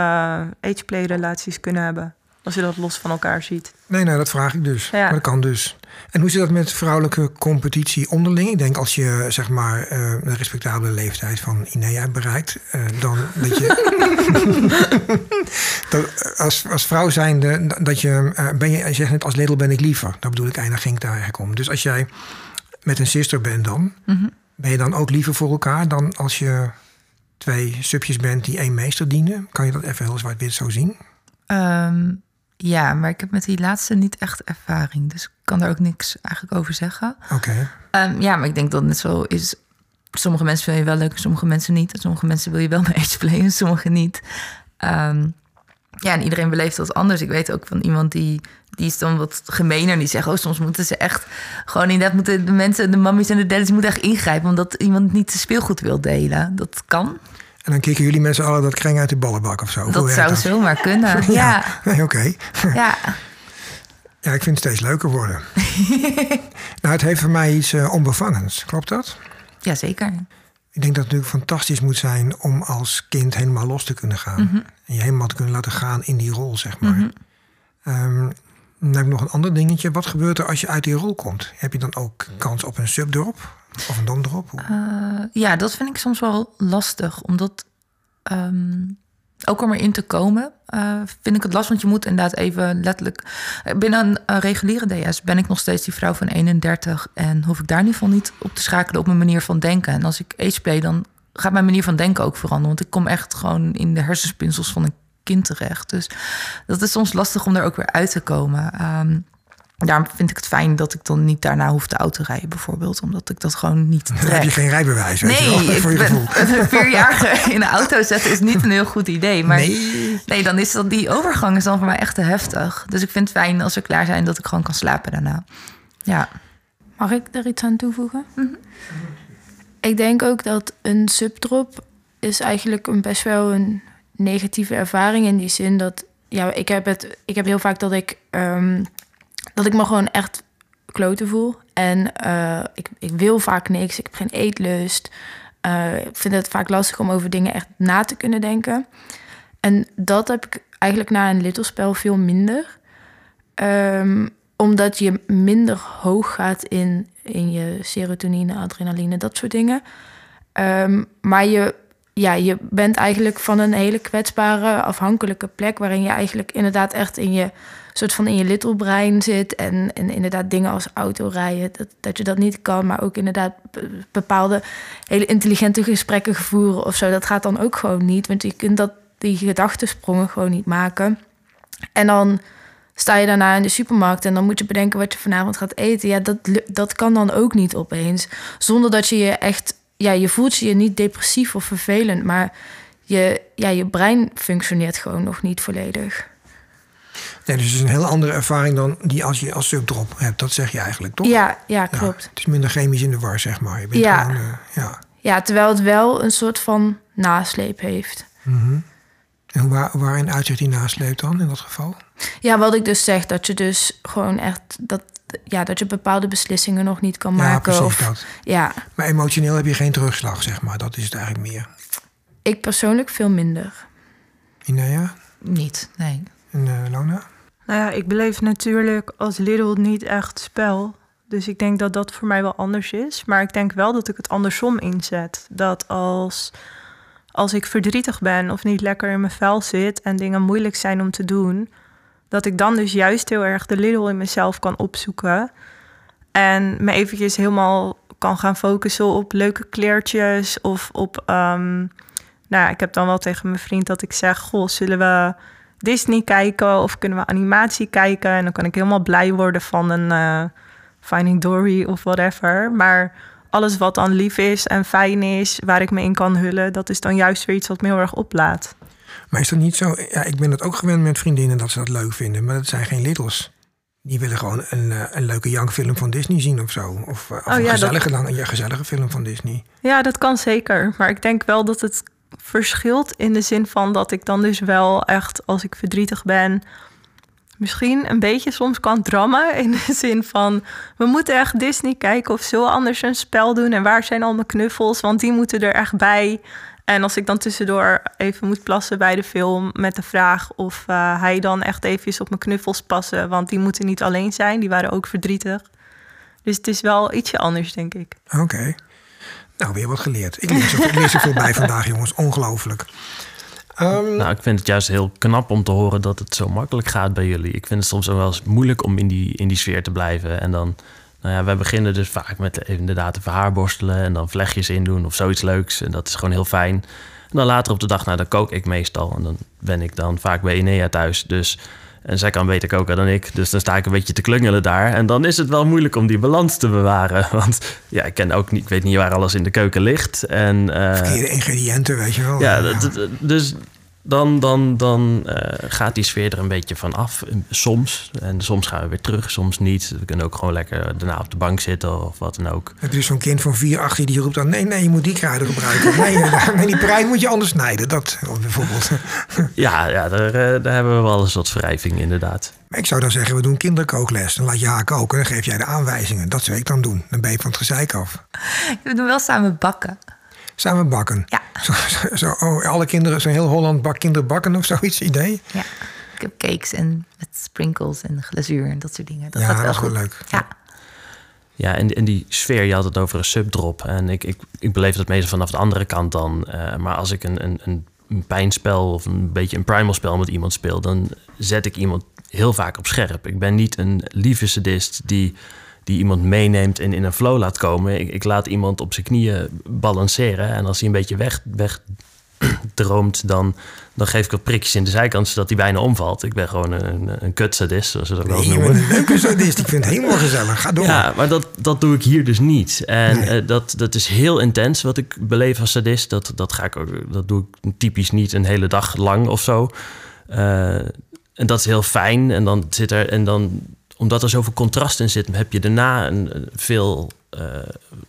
ageplay relaties kunnen hebben? Als je dat los van elkaar ziet. Nee, nee, dat vraag ik dus. Ja. Maar dat kan dus. En hoe zit dat met vrouwelijke competitie onderling? Ik denk als je zeg maar eh, een respectabele leeftijd van Inea bereikt, eh, dan dat je dat, als, als vrouw zijnde dat je ben je, je zegt net als Lidl ben ik liever. Dat bedoel ik eigenlijk, ging ik daar eigenlijk om. Dus als jij met een sister bent dan, Mhm. ben je dan ook liever voor elkaar dan als je twee subjes bent die één meester dienen? Kan je dat even heel zwart-wit zo zien? Ehm, ja, maar ik heb met die laatste niet echt ervaring. Dus ik kan daar ook niks eigenlijk over zeggen. Oké. Ehm, ja, maar ik denk dat het net zo is. Sommige mensen vind je wel leuk, sommige mensen niet. Sommige mensen wil je wel mee playen, sommige niet. Ehm, ja, en iedereen beleeft dat anders. Ik weet ook van iemand die, die is dan wat gemener. Die zegt, oh, soms moeten ze echt... Gewoon inderdaad moeten de mensen, de mammies en de daddies moeten echt ingrijpen... omdat iemand niet zijn speelgoed wil delen. Dat kan. En dan kicken jullie met z'n allen dat kreng uit de ballenbak of zo? Dat zou zomaar kunnen. Ja, Nee, oké. ja. Ja, ik vind het steeds leuker worden. nou, het heeft voor mij iets onbevangens. Klopt dat? ja zeker. Ik denk dat het natuurlijk fantastisch moet zijn om als kind helemaal los te kunnen gaan. Mhm. En je helemaal te kunnen laten gaan in die rol, zeg maar. Ehm, dan heb ik nog een ander dingetje. Wat gebeurt er als je uit die rol komt? Heb je dan ook kans op een subdrop? Of een domdrop? Eh, ja, dat vind ik soms wel lastig. Omdat ehm, ook om erin te komen, eh, vind ik het lastig. Want je moet inderdaad even letterlijk... eh, Binnen een eh, reguliere DS ben ik nog steeds die vrouw van 31... en hoef ik daar in ieder geval niet op te schakelen op mijn manier van denken. En als ik age play, dan gaat mijn manier van denken ook veranderen. Want ik kom echt gewoon in de hersenspinsels van een kind terecht. Dus dat is soms lastig om er ook weer uit te komen. Ehm, daarom vind ik het fijn dat ik dan niet daarna hoef te auto rijden, bijvoorbeeld. Omdat ik dat gewoon niet Dan heb je trek. geen rijbewijs, weet je wel, Nee, voor je ik gevoel. ben, een vierjarige in de auto zetten is niet een heel goed idee. Maar Nee. nee, dan is dat, die overgang is dan voor mij echt te heftig. Dus ik vind het fijn als we klaar zijn dat ik gewoon kan slapen daarna. Ja, Mag ik er iets aan toevoegen? Ik denk ook dat een subdrop is eigenlijk een best wel een negatieve ervaring in die zin dat ja, ik heb het, ik heb heel vaak dat ik ehm, dat ik me gewoon echt kloten voel en eh, ik, ik wil vaak niks, ik heb geen eetlust. Eh, ik vind het vaak lastig om over dingen echt na te kunnen denken. En dat heb ik eigenlijk na een littlespel veel minder. Ehm, omdat je minder hoog gaat in, in je serotonine, adrenaline, dat soort dingen. Ehm, maar je, ja, je bent eigenlijk van een hele kwetsbare, afhankelijke plek... waarin je eigenlijk inderdaad echt in je, soort van in je little brein zit... en, en inderdaad dingen als autorijden, dat, dat je dat niet kan... maar ook inderdaad be- bepaalde hele intelligente gesprekken voeren of zo. Dat gaat dan ook gewoon niet, want je kunt dat, die gedachtensprongen gewoon niet maken... En dan sta je daarna in de supermarkt en dan moet je bedenken wat je vanavond gaat eten. Ja, dat, dat kan dan ook niet opeens. Zonder dat je je echt, ja, je voelt je niet depressief of vervelend, maar je, ja, je brein functioneert gewoon nog niet volledig. Nee, dus het is een heel andere ervaring dan die als je als subdrop hebt. Dat zeg je eigenlijk, toch? Ja, ja, Ja, klopt. het is minder chemisch in de war, zeg maar. Je bent Ja. gewoon, eh, ja. Ja, terwijl het wel een soort van nasleep heeft. Mhm. En hoe, waar, waarin uitzicht die nasleep dan in dat geval? Ja, wat ik dus zeg, dat je dus gewoon echt dat, ja, dat je bepaalde beslissingen nog niet kan Ja, maken. precies of, dat. ja, Maar emotioneel heb je geen terugslag, zeg maar. Dat is het eigenlijk meer. ik persoonlijk veel minder. Inea niet, nee. en eh, Lona? Nou ja, ik beleef natuurlijk als Lidl niet echt spel. Dus ik denk dat dat voor mij wel anders is. Maar ik denk wel dat ik het andersom inzet. Dat als, als ik verdrietig ben of niet lekker in mijn vel zit en dingen moeilijk zijn om te doen, dat ik dan dus juist heel erg de Lidl in mezelf kan opzoeken. En me eventjes helemaal kan gaan focussen op leuke kleertjes of op. ehm, nou, ja, ik heb dan wel tegen mijn vriend dat ik zeg: Goh, zullen we Disney kijken of kunnen we animatie kijken? En dan kan ik helemaal blij worden van een eh, Finding Dory of whatever. Maar alles wat dan lief is en fijn is, waar ik me in kan hullen, dat is dan juist weer iets wat me heel erg oplaat. Maar is dat niet zo? Ja, ik ben het ook gewend met vriendinnen dat ze dat leuk vinden. Maar dat zijn geen littles. Die willen gewoon een, eh, een leuke jankfilm van Disney zien of zo. Of, eh, of Oh een, dat- gezellige, lang- een gezellige film van Disney. Ja, dat kan zeker. Maar ik denk wel dat het verschilt in de zin van dat ik dan dus wel echt, als ik verdrietig ben, misschien een beetje soms kan drammen. In de zin van, we moeten echt Disney kijken of zo anders een spel doen. En waar zijn al mijn knuffels? Want die moeten er echt bij. En als ik dan tussendoor even moet plassen bij de film met de vraag of eh, hij dan echt even op mijn knuffels passen, want die moeten niet alleen zijn, die waren ook verdrietig. Dus het is wel ietsje anders, denk ik. Oké. Nou, weer wat geleerd. Ik leer, er, leer zoveel bij vandaag, jongens. Ongelooflijk. Ehm, Nou, ik vind het juist heel knap om te horen dat het zo makkelijk gaat bij jullie. Ik vind het soms wel eens moeilijk om in die, in die sfeer te blijven. En dan, nou ja, wij beginnen dus vaak met inderdaad even haarborstelen en dan vlechtjes in doen of zoiets leuks. En dat is gewoon heel fijn. En dan later op de dag, nou, dan kook ik meestal. En dan ben ik dan vaak bij Inea thuis. Dus, en zij kan beter koken dan ik. Dus dan sta ik een beetje te klungelen daar. En dan is het wel moeilijk om die balans te bewaren. Want ja, ik ken ook niet, ik weet niet waar alles in de keuken ligt. En, eh, verkeerde ingrediënten, weet je wel. ja, dus dan, dan, dan eh, gaat die sfeer er een beetje van af. eh, Soms. En soms gaan we weer terug, soms niet. We kunnen ook gewoon lekker daarna op de bank zitten of wat dan ook. Heb je dus zo'n kind van 4, 8 die roept dan... nee, nee, je moet die kruiden gebruiken. Nee, nee die prei moet je anders snijden. Dat bijvoorbeeld. Ja, ja daar, eh, daar hebben we wel eens wat wrijving inderdaad. Maar ik zou dan zeggen, we doen kinderkookles. Dan laat je haar koken, dan geef jij de aanwijzingen. Dat zou ik dan doen. Dan ben je van het gezeik af. We doen wel samen bakken. Samen bakken. Ja. Zo, zo, zo, oh, alle kinderen, zo'n heel Holland bak kinderen bakken of zoiets idee. Ja. Ik heb cakes en met sprinkles en glazuur en dat soort dingen. Dat Ja, gaat wel dat is wel goed. leuk. Ja. Ja, en, en die sfeer, je had het over een subdrop. En ik, ik, ik beleef dat meestal vanaf de andere kant dan. Eh, maar als ik een, een, een, een pijnspel of een beetje een primal spel met iemand speel... dan zet ik iemand heel vaak op scherp. Ik ben niet een lieve sadist die, die iemand meeneemt en in een flow laat komen. Ik, ik laat iemand op zijn knieën balanceren. En als hij een beetje weg, weg droomt, dan, dan geef ik wat prikjes in de zijkant... zodat hij bijna omvalt. Ik ben gewoon een, een kutsadist, zoals ze dat wel Nee, je noemen. een leuke sadist. Ik vind het helemaal gezellig. Ga door. Ja, maar dat, dat doe ik hier dus niet. En Nee. eh, dat, dat is heel intens wat ik beleef als sadist. Dat, dat, ga ik ook, dat doe ik typisch niet een hele dag lang of zo. Eh, en dat is heel fijn. En dan zit er, en dan, omdat er zoveel contrast in zit, heb je daarna een, veel, eh,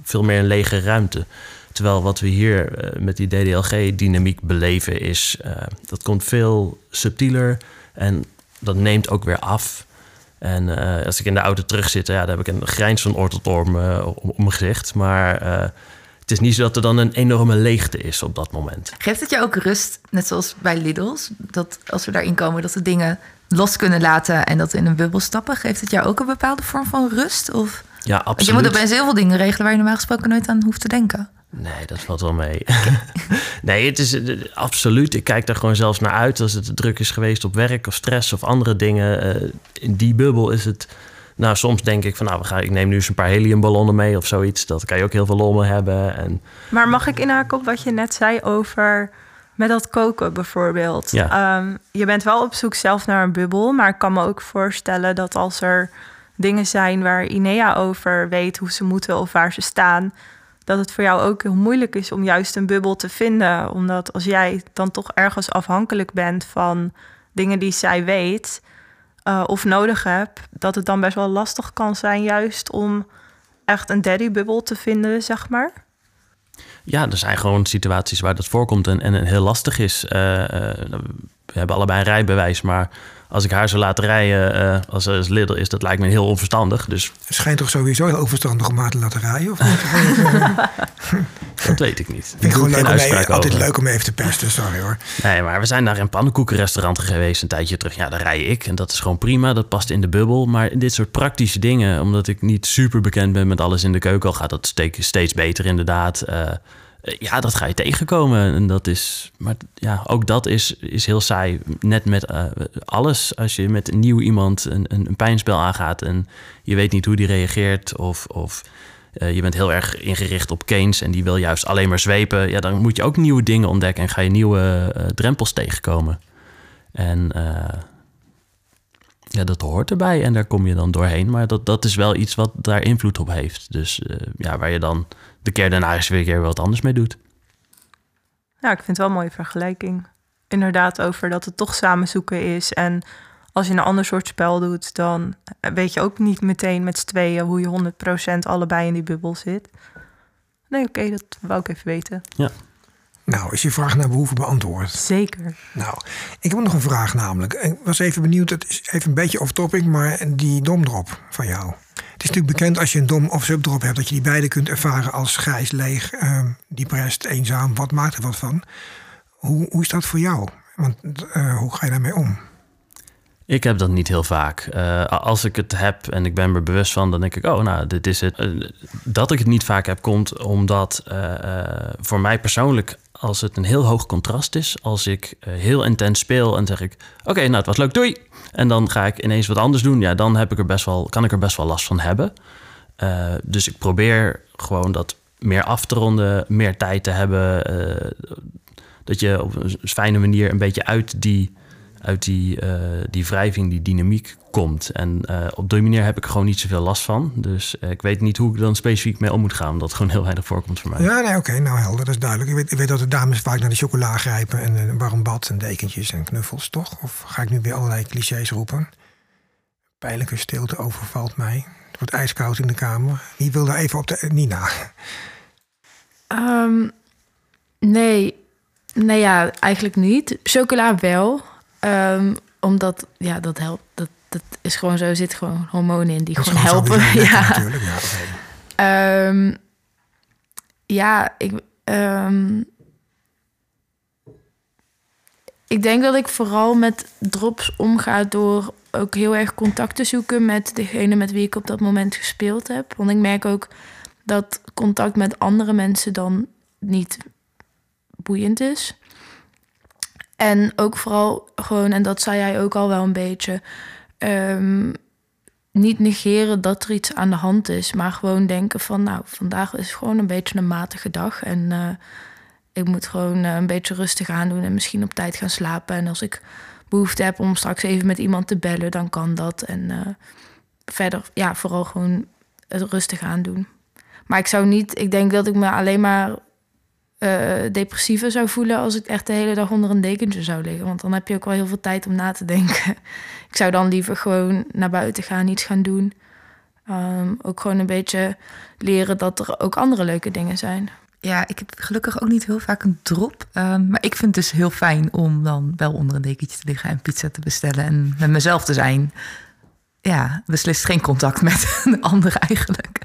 veel meer een lege ruimte. Terwijl wat we hier eh, met die DDLG-dynamiek beleven is... eh, dat komt veel subtieler en dat neemt ook weer af. En als ik in de auto terug zit, ja, dan heb ik een grijns van oor tot oor om mijn gezicht. Maar het is niet zo dat er dan een enorme leegte is op dat moment. Geeft het je ook rust, net zoals bij Lidl's? Dat als we daarin komen, dat we dingen los kunnen laten en dat in een bubbel stappen. Geeft het jou ook een bepaalde vorm van rust? Of... Ja, Want je absoluut. moet opeens heel veel dingen regelen waar je normaal gesproken nooit aan hoeft te denken. Nee, dat valt wel mee. nee, het is eh, absoluut. Ik kijk daar gewoon zelfs naar uit als het druk is geweest op werk of stress of andere dingen. Eh, in die bubbel is het. Nou, soms denk ik van, nou, we gaan, ik neem nu eens een paar heliumballonnen mee of zoiets. Dat kan je ook heel veel lol mee hebben. En Maar mag ik inhaken op wat je net zei over met dat koken bijvoorbeeld? Ja. Ehm, je bent wel op zoek zelf naar een bubbel, maar ik kan me ook voorstellen dat als er dingen zijn waar Inea over weet hoe ze moeten of waar ze staan, dat het voor jou ook heel moeilijk is om juist een bubbel te vinden. Omdat als jij dan toch ergens afhankelijk bent van dingen die zij weet eh, of nodig hebt, dat het dan best wel lastig kan zijn juist om echt een daddy-bubbel te vinden, zeg maar. Ja, er zijn gewoon situaties waar dat voorkomt en, en heel lastig is. Eh, eh, hebben allebei een rijbewijs, maar als ik haar zou laten rijden eh, als ze als Lidl is, dat lijkt me heel onverstandig. Dus Het schijnt toch sowieso heel overstandig om haar te laten rijden? Of niet? dat weet ik niet. Vind ik gewoon Geen leuk om, uitspraak even, altijd leuk om even te pesten, sorry hoor. Nee, maar we zijn naar een pannenkoekenrestaurant geweest een tijdje terug. Ja, daar rij ik en dat is gewoon prima. Dat past in de bubbel. Maar dit soort praktische dingen, omdat ik niet super bekend ben met alles in de keuken, al gaat dat steek- steeds beter inderdaad. Eh, ja, dat ga je tegenkomen. En dat is, maar ja, ook dat is, is heel saai. Net met eh, alles. Als je met een nieuw iemand een, een, een pijnspel aangaat en je weet niet hoe die reageert of. of eh, je bent heel erg ingericht op Keynes en die wil juist alleen maar zwepen. Ja, dan moet je ook nieuwe dingen ontdekken en ga je nieuwe eh, drempels tegenkomen. En eh, ja, dat hoort erbij en daar kom je dan doorheen. Maar dat, dat is wel iets wat daar invloed op heeft. Dus eh, ja, waar je dan de keer daarna eens weer een keer wat anders mee doet. Ja, ik vind het wel een mooie vergelijking. Inderdaad, over dat het toch samen zoeken is. En als je een ander soort spel doet, dan weet je ook niet meteen met z'n tweeën hoe je 100% allebei in die bubbel zit. Nee, oké, dat wou ik even weten. Nou, is je vraag naar behoeven beantwoord? Zeker. Nou, ik heb nog een vraag namelijk. Ik was even benieuwd, het is even een beetje off topic, maar die domdrop van jou. Het is natuurlijk bekend als je een dom of subdrop hebt... dat je die beide kunt ervaren als grijs, leeg, uh, depressed, eenzaam. Wat maakt er wat van? Hoe, hoe is dat voor jou? Want uh, hoe ga je daarmee om? Ik heb dat niet heel vaak. Uh, als ik het heb en ik ben me bewust van, dan denk ik, oh, nou, dit is het. Uh, dat ik het niet vaak heb, komt omdat voor mij persoonlijk, als het een heel hoog contrast is, als ik heel intens speel en zeg ik, oké, nou, het was leuk, doei. En dan ga ik ineens wat anders doen, ja, dan heb ik er best wel, kan ik er best wel last van hebben. dus ik probeer gewoon dat meer af te ronden, meer tijd te hebben. dat je op een fijne manier een beetje uit die uit die, uh, die wrijving, die dynamiek komt. En uh, op die manier heb ik gewoon niet zoveel last van. Dus uh, ik weet niet hoe ik dan specifiek mee om moet gaan, omdat het gewoon heel weinig voorkomt voor mij. Ja, nee, oké, okay, nou helder, dat is duidelijk. Ik weet, ik weet dat de dames vaak naar de chocola grijpen en een warm bad en dekentjes en knuffels, toch? Of ga ik nu weer allerlei clichés roepen? Pijnlijke stilte overvalt mij. Het wordt ijskoud in de kamer. Wie wil daar even op de... Nina. Um, nee, nee ja, eigenlijk niet. Chocola wel. Um, omdat, ja, dat helpt. Dat, dat is gewoon zo. Er zit gewoon hormonen in die gewoon helpen. Ja. Natuurlijk, ja, okay. um, ja, ik. Um, ik denk dat ik vooral met drops omga door ook heel erg contact te zoeken met degene met wie ik op dat moment gespeeld heb. Want ik merk ook dat contact met andere mensen dan niet boeiend is. En ook vooral gewoon, en dat zei jij ook al wel een beetje, um, niet negeren dat er iets aan de hand is, maar gewoon denken van, nou, vandaag is gewoon een beetje een matige dag en uh, ik moet gewoon uh, een beetje rustig aandoen en misschien op tijd gaan slapen. En als ik behoefte heb om straks even met iemand te bellen, dan kan dat. En uh, verder, ja, vooral gewoon het rustig aandoen. Maar ik zou niet, ik denk dat ik me alleen maar uh, depressiever zou voelen als ik echt de hele dag onder een dekentje zou liggen. Want dan heb je ook wel heel veel tijd om na te denken. ik zou dan liever gewoon naar buiten gaan, iets gaan doen. Um, ook gewoon een beetje leren dat er ook andere leuke dingen zijn. Ja, ik heb gelukkig ook niet heel vaak een drop. Um, maar ik vind het dus heel fijn om dan wel onder een dekentje te liggen en pizza te bestellen en met mezelf te zijn. Ja, beslist geen contact met een ander eigenlijk.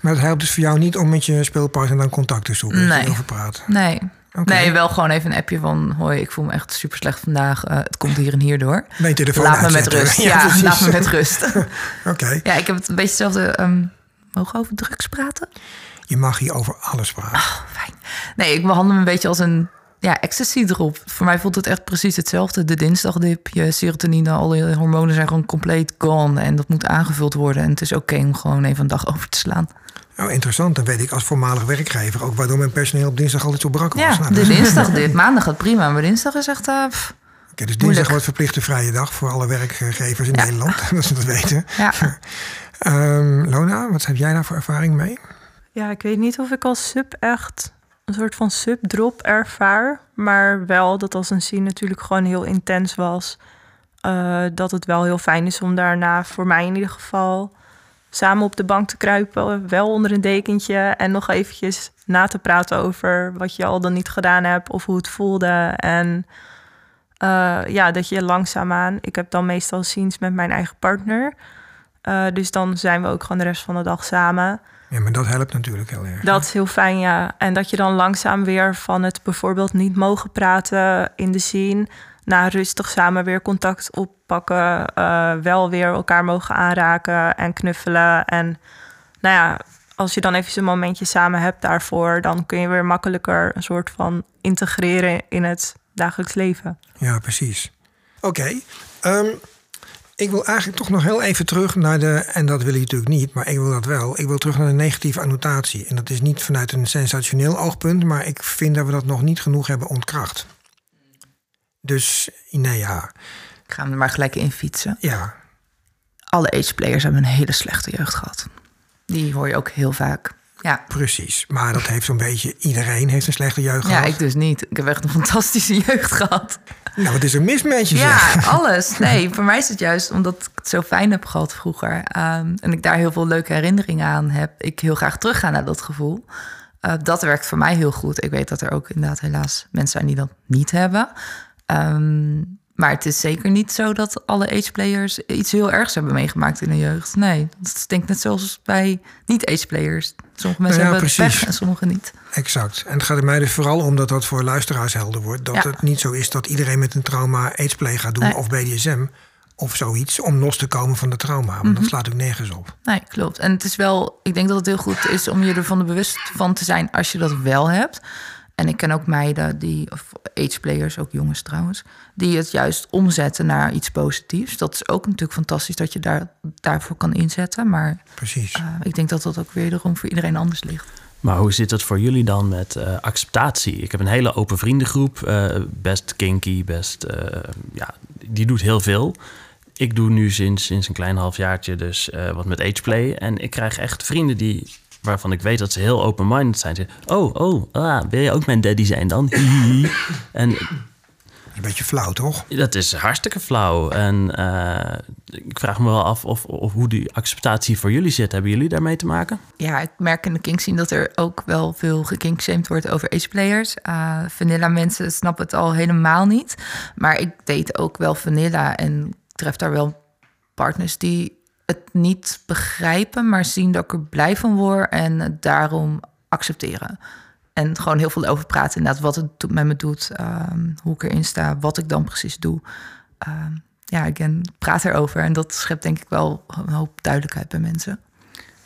Maar het helpt dus voor jou niet om met je speelpartner dan contact te zoeken? Nee. Over praten. Nee. Okay. Nee, wel gewoon even een appje van... hoi, ik voel me echt super slecht vandaag. Uh, het komt hier en hier door. Telefoon Laat me met rust. Ja, ja laat me met rust. Oké. Okay. Ja, ik heb het een beetje hetzelfde... Um, mogen we over drugs praten? Je mag hier over alles praten. Oh, fijn. Nee, ik behandel me een beetje als een ja, ecstasy erop. Voor mij voelt het echt precies hetzelfde. De dinsdagdip, je serotonine, alle hormonen zijn gewoon compleet gone. En dat moet aangevuld worden. En het is oké okay om gewoon even een dag over te slaan. Nou, interessant. Dan weet ik als voormalig werkgever ook waarom mijn personeel op dinsdag altijd zo brak was. Ja, nou, de dinsdag dit. Maandag gaat prima, maar dinsdag is echt... Uh, Oké, okay, dus dinsdag wordt verplichte vrije dag voor alle werkgevers in ja. Nederland. dat ze dat weten. Ja. um, Lona, wat heb jij daar voor ervaring mee? Ja, ik weet niet of ik als sub echt een soort van subdrop ervaar. Maar wel dat als een scene natuurlijk gewoon heel intens was. Uh, dat het wel heel fijn is om daarna, voor mij in ieder geval, samen op de bank te kruipen. Wel onder een dekentje en nog eventjes na te praten over wat je al dan niet gedaan hebt of hoe het voelde. En uh, ja, dat je langzaamaan. Ik heb dan meestal scenes met mijn eigen partner. Uh, dus dan zijn we ook gewoon de rest van de dag samen. Ja, maar dat helpt natuurlijk heel erg. Dat is heel fijn, ja. En dat je dan langzaam weer van het bijvoorbeeld niet mogen praten in de scene... naar rustig samen weer contact oppakken. Uh, wel weer elkaar mogen aanraken en knuffelen. En nou ja, als je dan even een momentje samen hebt daarvoor... dan kun je weer makkelijker een soort van integreren in het dagelijks leven. Ja, precies. Oké. Okay. Um, ik wil eigenlijk toch nog heel even terug naar de, en dat wil ik natuurlijk niet, maar ik wil dat wel. Ik wil terug naar de negatieve annotatie. En dat is niet vanuit een sensationeel oogpunt, maar ik vind dat we dat nog niet genoeg hebben ontkracht. Dus, nee ja. Ik ga hem er maar gelijk in fietsen. Ja. Alle age-players hebben een hele slechte jeugd gehad. Die hoor je ook heel vaak. Ja. Precies. Maar dat heeft zo'n beetje... Iedereen heeft een slechte jeugd gehad. Ja, ik dus niet. Ik heb echt een fantastische jeugd gehad. Nou, wat is er mis met je? Ja, alles. Nee, voor mij is het juist omdat ik het zo fijn heb gehad vroeger. Um, en ik daar heel veel leuke herinneringen aan heb. Ik heel graag terugga naar dat gevoel. Uh, dat werkt voor mij heel goed. Ik weet dat er ook inderdaad helaas mensen zijn die dat niet hebben. Um, Maar het is zeker niet zo dat alle ageplayers iets heel ergs hebben meegemaakt in de jeugd. Nee, dat is denk ik net zoals bij niet-ageplayers. Sommige mensen Nou ja, hebben precies. pech en sommige niet. Exact. En het gaat er mij dus vooral om dat dat voor luisteraars helder wordt. Dat Ja. het niet zo is dat iedereen met een trauma aidsplay gaat doen Nee. of BDSM of zoiets om los te komen van de trauma. Want Mhm. dat slaat ook nergens op. Nee, klopt. En het is wel, ik denk dat het heel goed is om je ervan bewust van te zijn als je dat wel hebt. En ik ken ook meiden die, of ageplayers, ook jongens trouwens, die het juist omzetten naar iets positiefs. Dat is ook natuurlijk fantastisch dat je daar, daarvoor kan inzetten. Maar Precies. eh, ik denk dat dat ook wederom voor iedereen anders ligt. Maar hoe zit het voor jullie dan met eh, acceptatie? Ik heb een hele open vriendengroep, eh, best kinky, best, eh, ja, die doet heel veel. Ik doe nu sinds, sinds een klein halfjaartje dus eh, wat met ageplay. En ik krijg echt vrienden die, waarvan ik weet dat ze heel open-minded zijn. Ze oh, oh, ah, wil je ook mijn daddy zijn dan? En Een beetje flauw, toch? dat is hartstikke flauw. En eh, ik vraag me wel af of, of hoe die acceptatie voor jullie zit. Hebben jullie daarmee te maken? Ja, ik merk in de kink scene dat er ook wel veel gekinkshamed wordt over ageplayers. Uh, vanilla mensen snappen het al helemaal niet. Maar ik date ook wel vanilla en tref daar wel partners die het niet begrijpen, maar zien dat ik er blij van word en het daarom accepteren. En gewoon heel veel over praten, inderdaad, wat het met me doet, ehm, hoe ik erin sta, wat ik dan precies doe. Ehm, ja, ik praat erover en dat schept denk ik wel een hoop duidelijkheid bij mensen.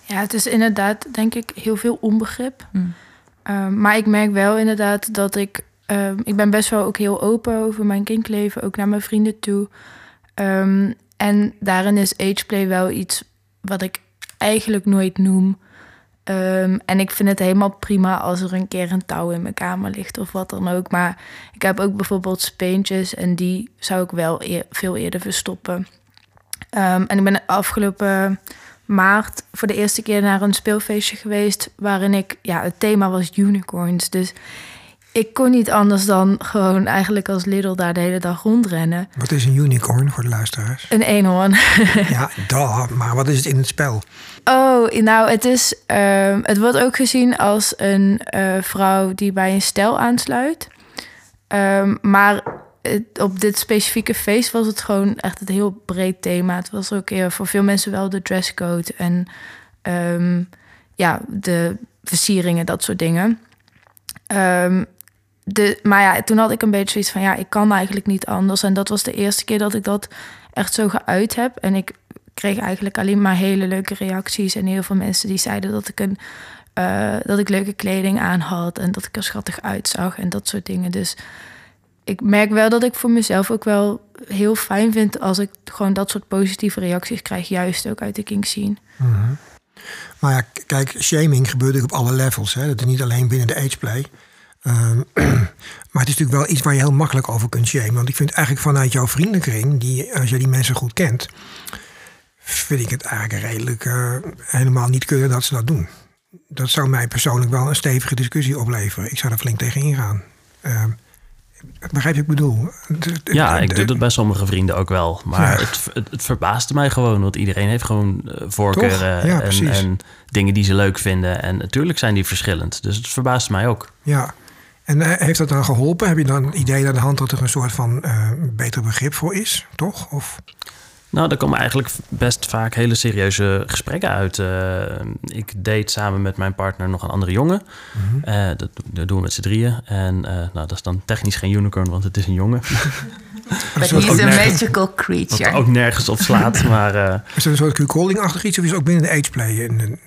Ja, het is inderdaad, denk ik, heel veel onbegrip. Hmm. Um, maar ik merk wel inderdaad dat ik... Um, ik ben best wel ook heel open over mijn kinkleven, ook naar mijn vrienden toe. En daarin is ageplay wel iets wat ik eigenlijk nooit noem. Um, en ik vind het helemaal prima als er een keer een touw in mijn kamer ligt of wat dan ook. Maar ik heb ook bijvoorbeeld speentjes en die zou ik wel eer, veel eerder verstoppen. Um, en ik ben afgelopen maart voor de eerste keer naar een speelfeestje geweest... waarin ik, ja, het thema was unicorns. Dus ik kon niet anders dan gewoon eigenlijk als Lidl daar de hele dag rondrennen. Wat is een unicorn voor de luisteraars? Een eenhoorn. ja, da, maar wat is het in het spel? Oh, nou, het is. Uh, het wordt ook gezien als een uh, vrouw die bij een stel aansluit. Um, maar het, op dit specifieke feest was het gewoon echt een heel breed thema. Het was ook uh, voor veel mensen wel de dresscode en um, ja, de versieringen, dat soort dingen. Um, de, maar ja, toen had ik een beetje zoiets van ja, ik kan eigenlijk niet anders. En dat was de eerste keer dat ik dat echt zo geuit heb. En ik kreeg eigenlijk alleen maar hele leuke reacties. En heel veel mensen die zeiden dat ik, een, uh, dat ik leuke kleding aan had. En dat ik er schattig uitzag en dat soort dingen. Dus ik merk wel dat ik voor mezelf ook wel heel fijn vind... als ik gewoon dat soort positieve reacties krijg. Juist ook uit de kink scene. Mm -hmm. Maar ja, kijk, shaming gebeurt op alle levels. Hè. Dat is niet alleen binnen de ageplay. Um, maar het is natuurlijk wel iets waar je heel makkelijk over kunt shamen. Want ik vind eigenlijk vanuit jouw vriendenkring, die, als je die mensen goed kent, vind ik het eigenlijk redelijk uh, helemaal niet kunnen dat ze dat doen. Dat zou mij persoonlijk wel een stevige discussie opleveren. Ik zou er flink tegen ingaan. Uh, begrijp je wat ik bedoel? Ja, ik doe dat bij sommige vrienden ook wel. Maar ja. het, het, het, verbaasde mij gewoon. Want iedereen heeft gewoon uh, voorkeuren ja, en, en, dingen die ze leuk vinden. En natuurlijk zijn die verschillend. Dus het verbaasde mij ook. Ja, en uh, heeft dat dan geholpen? Heb je dan een idee aan de hand dat er een soort van uh, beter begrip voor is, toch? Of... Nou, daar komen eigenlijk best vaak hele serieuze gesprekken uit. Uh, ik date samen met mijn partner nog een andere jongen. Mm -hmm. uh, dat, dat, doen we met z'n drieën. En uh, nou, dat is dan technisch geen unicorn, want het is een jongen. But he's a magical creature. Wat ook nergens op slaat, maar... uh, is dat een soort Q-calling-achtig iets of is het ook binnen de ageplay? In,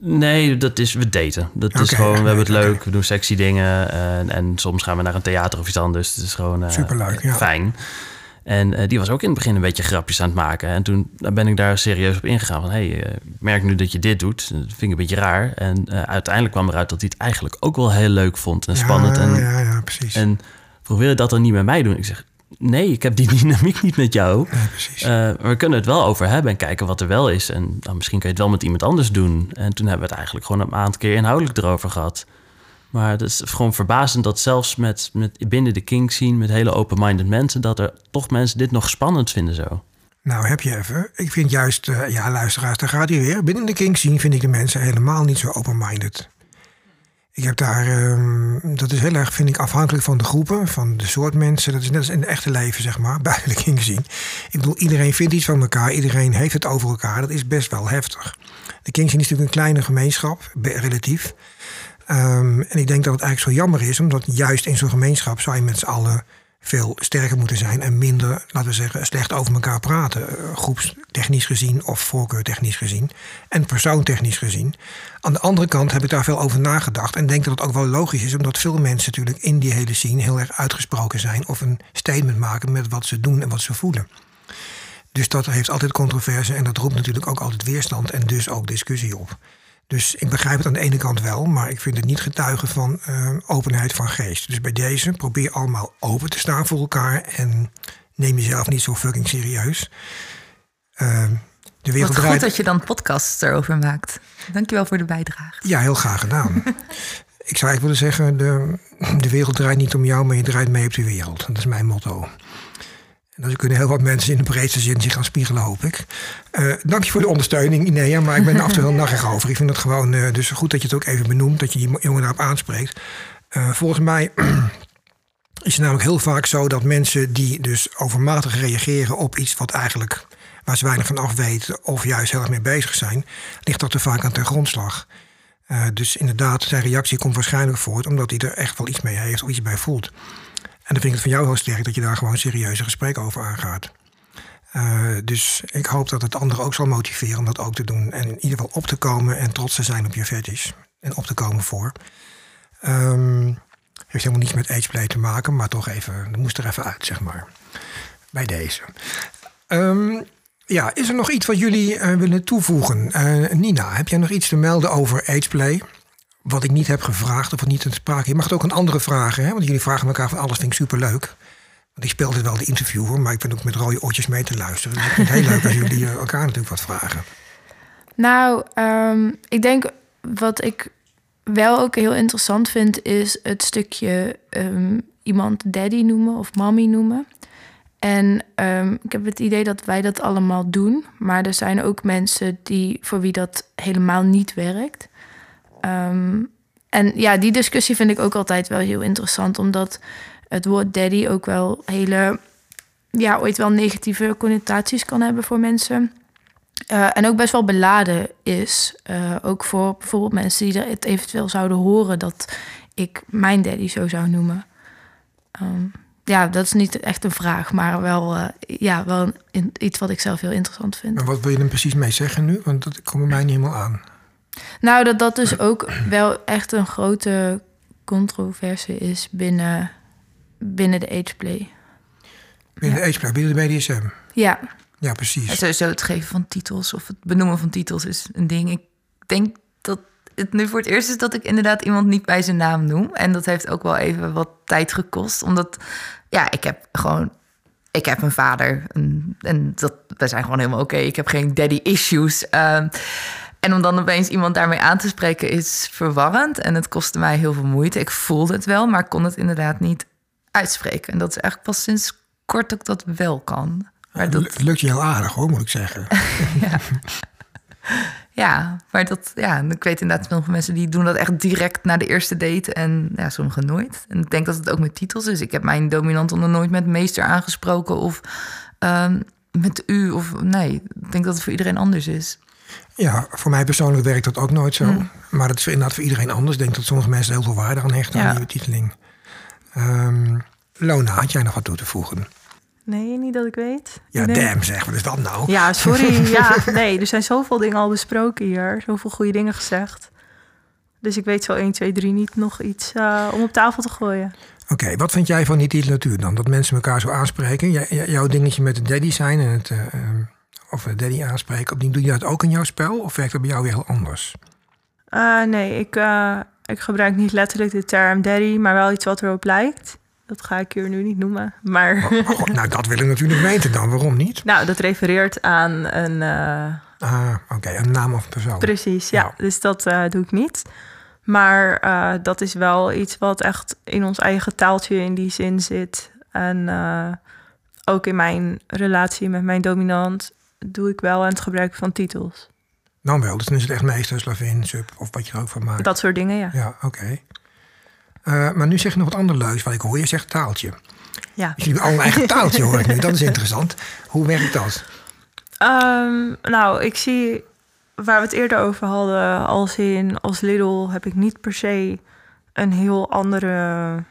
Nee, dat is, we daten. Dat okay, is gewoon, we hebben het leuk, okay. we doen sexy dingen. En, en, soms gaan we naar een theater of iets anders. Het is gewoon uh, Superleuk, ja. fijn. En uh, die was ook in het begin een beetje grapjes aan het maken. En toen ben ik daar serieus op ingegaan. Van, hé, hey, uh, ik merk nu dat je dit doet. Dat vind ik een beetje raar. En uh, uiteindelijk kwam eruit dat hij het eigenlijk ook wel heel leuk vond. En spannend. Ja, en, ja, ja, precies. En je dat dan niet met mij doen? Ik zeg, nee, ik heb die dynamiek niet met jou. Nee, precies. maar we kunnen het wel over hebben en kijken wat er wel is. En dan misschien kun je het wel met iemand anders doen. En toen hebben we het eigenlijk gewoon een aantal keer inhoudelijk erover gehad. Maar het is gewoon verbazend dat zelfs met, met binnen de kink scene, met hele open-minded mensen, dat er toch mensen dit nog spannend vinden zo. Nou, heb je even. Ik vind juist, uh, ja, luisteraars, daar gaat hij weer. Binnen de kink scene vind ik de mensen helemaal niet zo open-minded. Ik heb daar, ehm, dat is heel erg, vind ik, afhankelijk van de groepen, van de soort mensen. Dat is net als in het echte leven, zeg maar, bij de King gezien. Ik bedoel, iedereen vindt iets van elkaar, iedereen heeft het over elkaar. Dat is best wel heftig. De King is natuurlijk een kleine gemeenschap, relatief. Ehm, en ik denk dat het eigenlijk zo jammer is, omdat juist in zo'n gemeenschap zou je met z'n allen veel sterker moeten zijn en minder, laten we zeggen, slecht over elkaar praten. Eh, groepstechnisch gezien of voorkeurtechnisch gezien en persoontechnisch gezien. Aan de andere kant heb ik daar veel over nagedacht en denk dat het ook wel logisch is, omdat veel mensen natuurlijk in die hele scene heel erg uitgesproken zijn of een statement maken met wat ze doen en wat ze voelen. Dus dat heeft altijd controverse en dat roept natuurlijk ook altijd weerstand en dus ook discussie op. Dus ik begrijp het aan de ene kant wel, maar ik vind het niet getuigen van eh, openheid van geest. Dus bij deze probeer allemaal open te staan voor elkaar en neem jezelf niet zo fucking serieus. Eh, de wereld Wat goed dat je dan podcasts erover maakt. Dankjewel voor de bijdrage. Ja, heel graag gedaan. ik zou eigenlijk willen zeggen, de, de wereld draait niet om jou, maar je draait mee op de wereld. Dat is mijn motto. En kunnen heel wat mensen in de breedste zin zich gaan spiegelen, hoop ik. Eh, dank je voor de ondersteuning, Inea, maar ik ben er af en toe heel naggig over. Ik vind het gewoon eh, dus goed dat je het ook even benoemt, dat je die jongen daarop aanspreekt. Eh, volgens mij is het namelijk heel vaak zo dat mensen die dus overmatig reageren op iets wat eigenlijk waar ze weinig van af weten of juist heel erg mee bezig zijn, ligt dat te vaak aan ten grondslag. Dus inderdaad, zijn reactie komt waarschijnlijk voort omdat hij er echt wel iets mee heeft of iets bij voelt. En dan vind ik het van jou heel sterk dat je daar gewoon serieuze gesprekken over aangaat. Eh, dus ik hoop dat het anderen ook zal motiveren om dat ook te doen. En in ieder geval op te komen en trots te zijn op je fetish. En op te komen voor. Ehm, heeft helemaal niets met ageplay te maken, maar toch even, dat moest er even uit, zeg maar. Bij deze. Ehm, ja, is er nog iets wat jullie eh, willen toevoegen? Eh, Nina, heb jij nog iets te melden over ageplay? Wat ik niet heb gevraagd of wat niet te sprake. Je mag het ook aan anderen vragen, hè? want jullie vragen elkaar van alles, vind ik superleuk. Want ik speelde wel de interviewer, maar ik ben ook met rode oortjes mee te luisteren. Dus ik vind het heel leuk als jullie elkaar natuurlijk wat vragen. Nou, ehm, ik denk wat ik wel ook heel interessant vind, is het stukje ehm, iemand daddy noemen of mommy noemen. En ehm, ik heb het idee dat wij dat allemaal doen, maar er zijn ook mensen die, voor wie dat helemaal niet werkt. Ehm, en ja, die discussie vind ik ook altijd wel heel interessant, omdat het woord daddy ook wel hele, ja, ooit wel negatieve connotaties kan hebben voor mensen. Uh, en ook best wel beladen is. Uh, ook voor bijvoorbeeld mensen die het eventueel zouden horen dat ik mijn daddy zo zou noemen. Um, ja, dat is niet echt een vraag, maar wel, uh, ja, wel iets wat ik zelf heel interessant vind. En wat wil je er precies mee zeggen nu? Want dat komt bij mij niet helemaal aan. Nou, dat dat dus ook wel echt een grote controverse is binnen, binnen de ageplay. Binnen ja. de ageplay, binnen de BDSM? Ja. Ja, precies. En sowieso het geven van titels of het benoemen van titels is een ding. Ik denk dat het nu voor het eerst is dat ik inderdaad iemand niet bij zijn naam noem. En dat heeft ook wel even wat tijd gekost. Omdat, ja, ik heb gewoon... Ik heb een vader en, en dat, we zijn gewoon helemaal oké. Okay. Ik heb geen daddy issues. Uh, en om dan opeens iemand daarmee aan te spreken is verwarrend. En het kostte mij heel veel moeite. Ik voelde het wel, maar kon het inderdaad niet uitspreken. En dat is eigenlijk pas sinds kort dat ik dat wel kan. Maar dat... Het lukt je heel aardig hoor, moet ik zeggen. ja. ja, maar dat, ja, ik weet inderdaad veel van mensen die doen dat echt direct na de eerste date en ja, sommigen nooit. En ik denk dat het ook met titels is. Ik heb mijn dominant nog nooit met meester aangesproken of um, met u of nee. Ik denk dat het voor iedereen anders is. Ja, voor mij persoonlijk werkt dat ook nooit zo. Mm. Maar dat is inderdaad voor iedereen anders. Ik denk dat sommige mensen heel veel waarde aan hechten ja. aan die betiteling. Um, Lona, had jij nog wat toe te voegen? Nee, niet dat ik weet. Ja, damn zeg, wat is dat nou? Ja, sorry. ja, nee, er zijn zoveel dingen al besproken hier. Zoveel goede dingen gezegd. Dus ik weet zo 1, 2, 3 niet nog iets uh, om op tafel te gooien. Oké, okay, wat vind jij van die titulatuur dan? Dat mensen elkaar zo aanspreken? J jouw dingetje met het daddy zijn en het... Uh, of daddy aanspreken, doe je dat ook in jouw spel? Of werkt dat bij jou weer heel anders? Uh, nee, ik, uh, ik gebruik niet letterlijk de term daddy, maar wel iets wat erop lijkt. Dat ga ik hier nu niet noemen. Maar... Oh, oh God, nou, dat wil ik natuurlijk weten dan. Waarom niet? Nou, dat refereert aan een... Uh... Ah, oké. Okay. Een naam of persoon. Precies, ja. Dus dat doe ik niet. Maar dat is wel iets wat echt in ons eigen taaltje in die zin zit. En ook in mijn relatie met mijn dominant doe ik wel aan het gebruiken van titels. Nou wel, dus dan is het echt meester, slavin, sub of wat je er ook van maakt. Dat soort dingen, ja. Ja, oké. Eh, maar nu zeg je nog wat ander leuks, wat ik hoor. Je zegt taaltje. ja. Dus jullie hebben allemaal een eigen taaltje, hoor ik nu. Dat is interessant. Hoe werkt dat? Ehm, nou, ik zie waar we het eerder over hadden, als in als Lidl heb ik niet per se een heel andere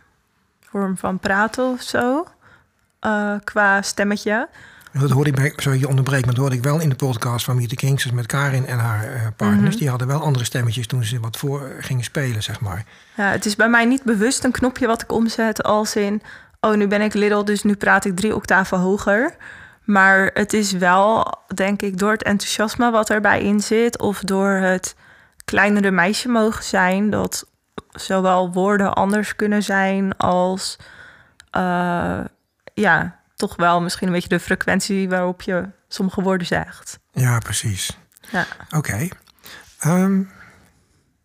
vorm van praten of zo. eh, qua stemmetje. Dat hoorde ik bij, sorry, je onderbreekt, maar dat hoorde ik wel in de podcast van Meet the Kings met Karin en haar eh, partners. Mhm. Die hadden wel andere stemmetjes toen ze wat voor gingen spelen, zeg maar. Ja, het is bij mij niet bewust een knopje wat ik omzet als in... oh, nu ben ik Lidl, dus nu praat ik drie octaven hoger. Maar het is wel, denk ik, door het enthousiasme wat erbij in zit... of door het kleinere meisje mogen zijn... dat zowel woorden anders kunnen zijn als... eh, ja, toch wel misschien een beetje de frequentie waarop je sommige woorden zegt. Ja, precies. Ja. Oké. Ehm,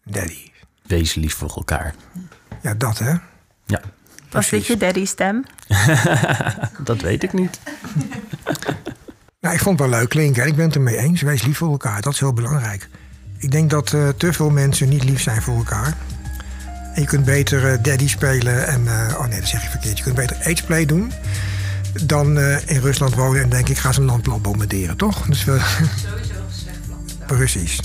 Daddy. Wees lief voor elkaar. Ja, dat hè. Ja, Was dit je daddy stem? dat weet ik niet. Nou, ik vond het wel leuk klinken. en Ik ben het ermee eens. Wees lief voor elkaar. Dat is heel belangrijk. Ik denk dat eh, te veel mensen niet lief zijn voor elkaar. En je kunt beter eh, daddy spelen en... eh, oh nee, dat zeg je verkeerd. Je kunt beter ageplay doen... dan eh, in Rusland wonen en denk ik... ga ze een landplan bombarderen, toch? Dus, we Precies.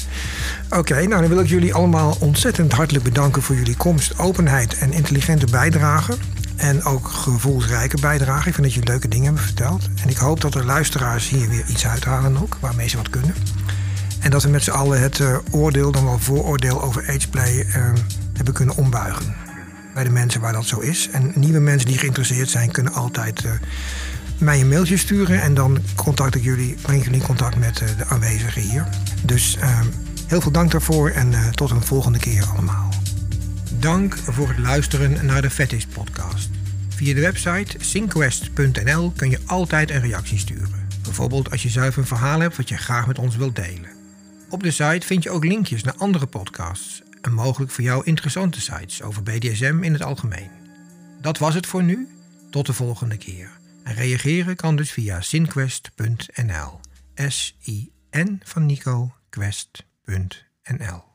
Oké, nou dan wil ik jullie allemaal ontzettend hartelijk bedanken... voor jullie komst, openheid en intelligente bijdrage. En ook gevoelsrijke bijdrage. Ik vind dat jullie leuke dingen hebben verteld. En ik hoop dat de luisteraars hier weer iets uithalen ook... waarmee ze wat kunnen. En dat we met z'n allen het eh, oordeel, dan wel vooroordeel over ageplay eh, hebben kunnen ombuigen. Bij de mensen waar dat zo is. En nieuwe mensen die geïnteresseerd zijn, kunnen altijd mij een mailtje sturen. En dan contact ik jullie, breng jullie contact met eh, de aanwezigen hier. Dus eh, heel veel dank daarvoor en eh, tot een volgende keer allemaal. Dank voor het luisteren naar de Fetish podcast. Via de website synquest.nl kun je altijd een reactie sturen. Bijvoorbeeld als je zelf een verhaal hebt wat je graag met ons wilt delen. Op de site vind je ook linkjes naar andere podcasts en mogelijk voor jou interessante sites over BDSM in het algemeen. Dat was het voor nu. Tot de volgende keer. En reageren kan dus via synquest.nl. S-I-N van Nico, quest.nl.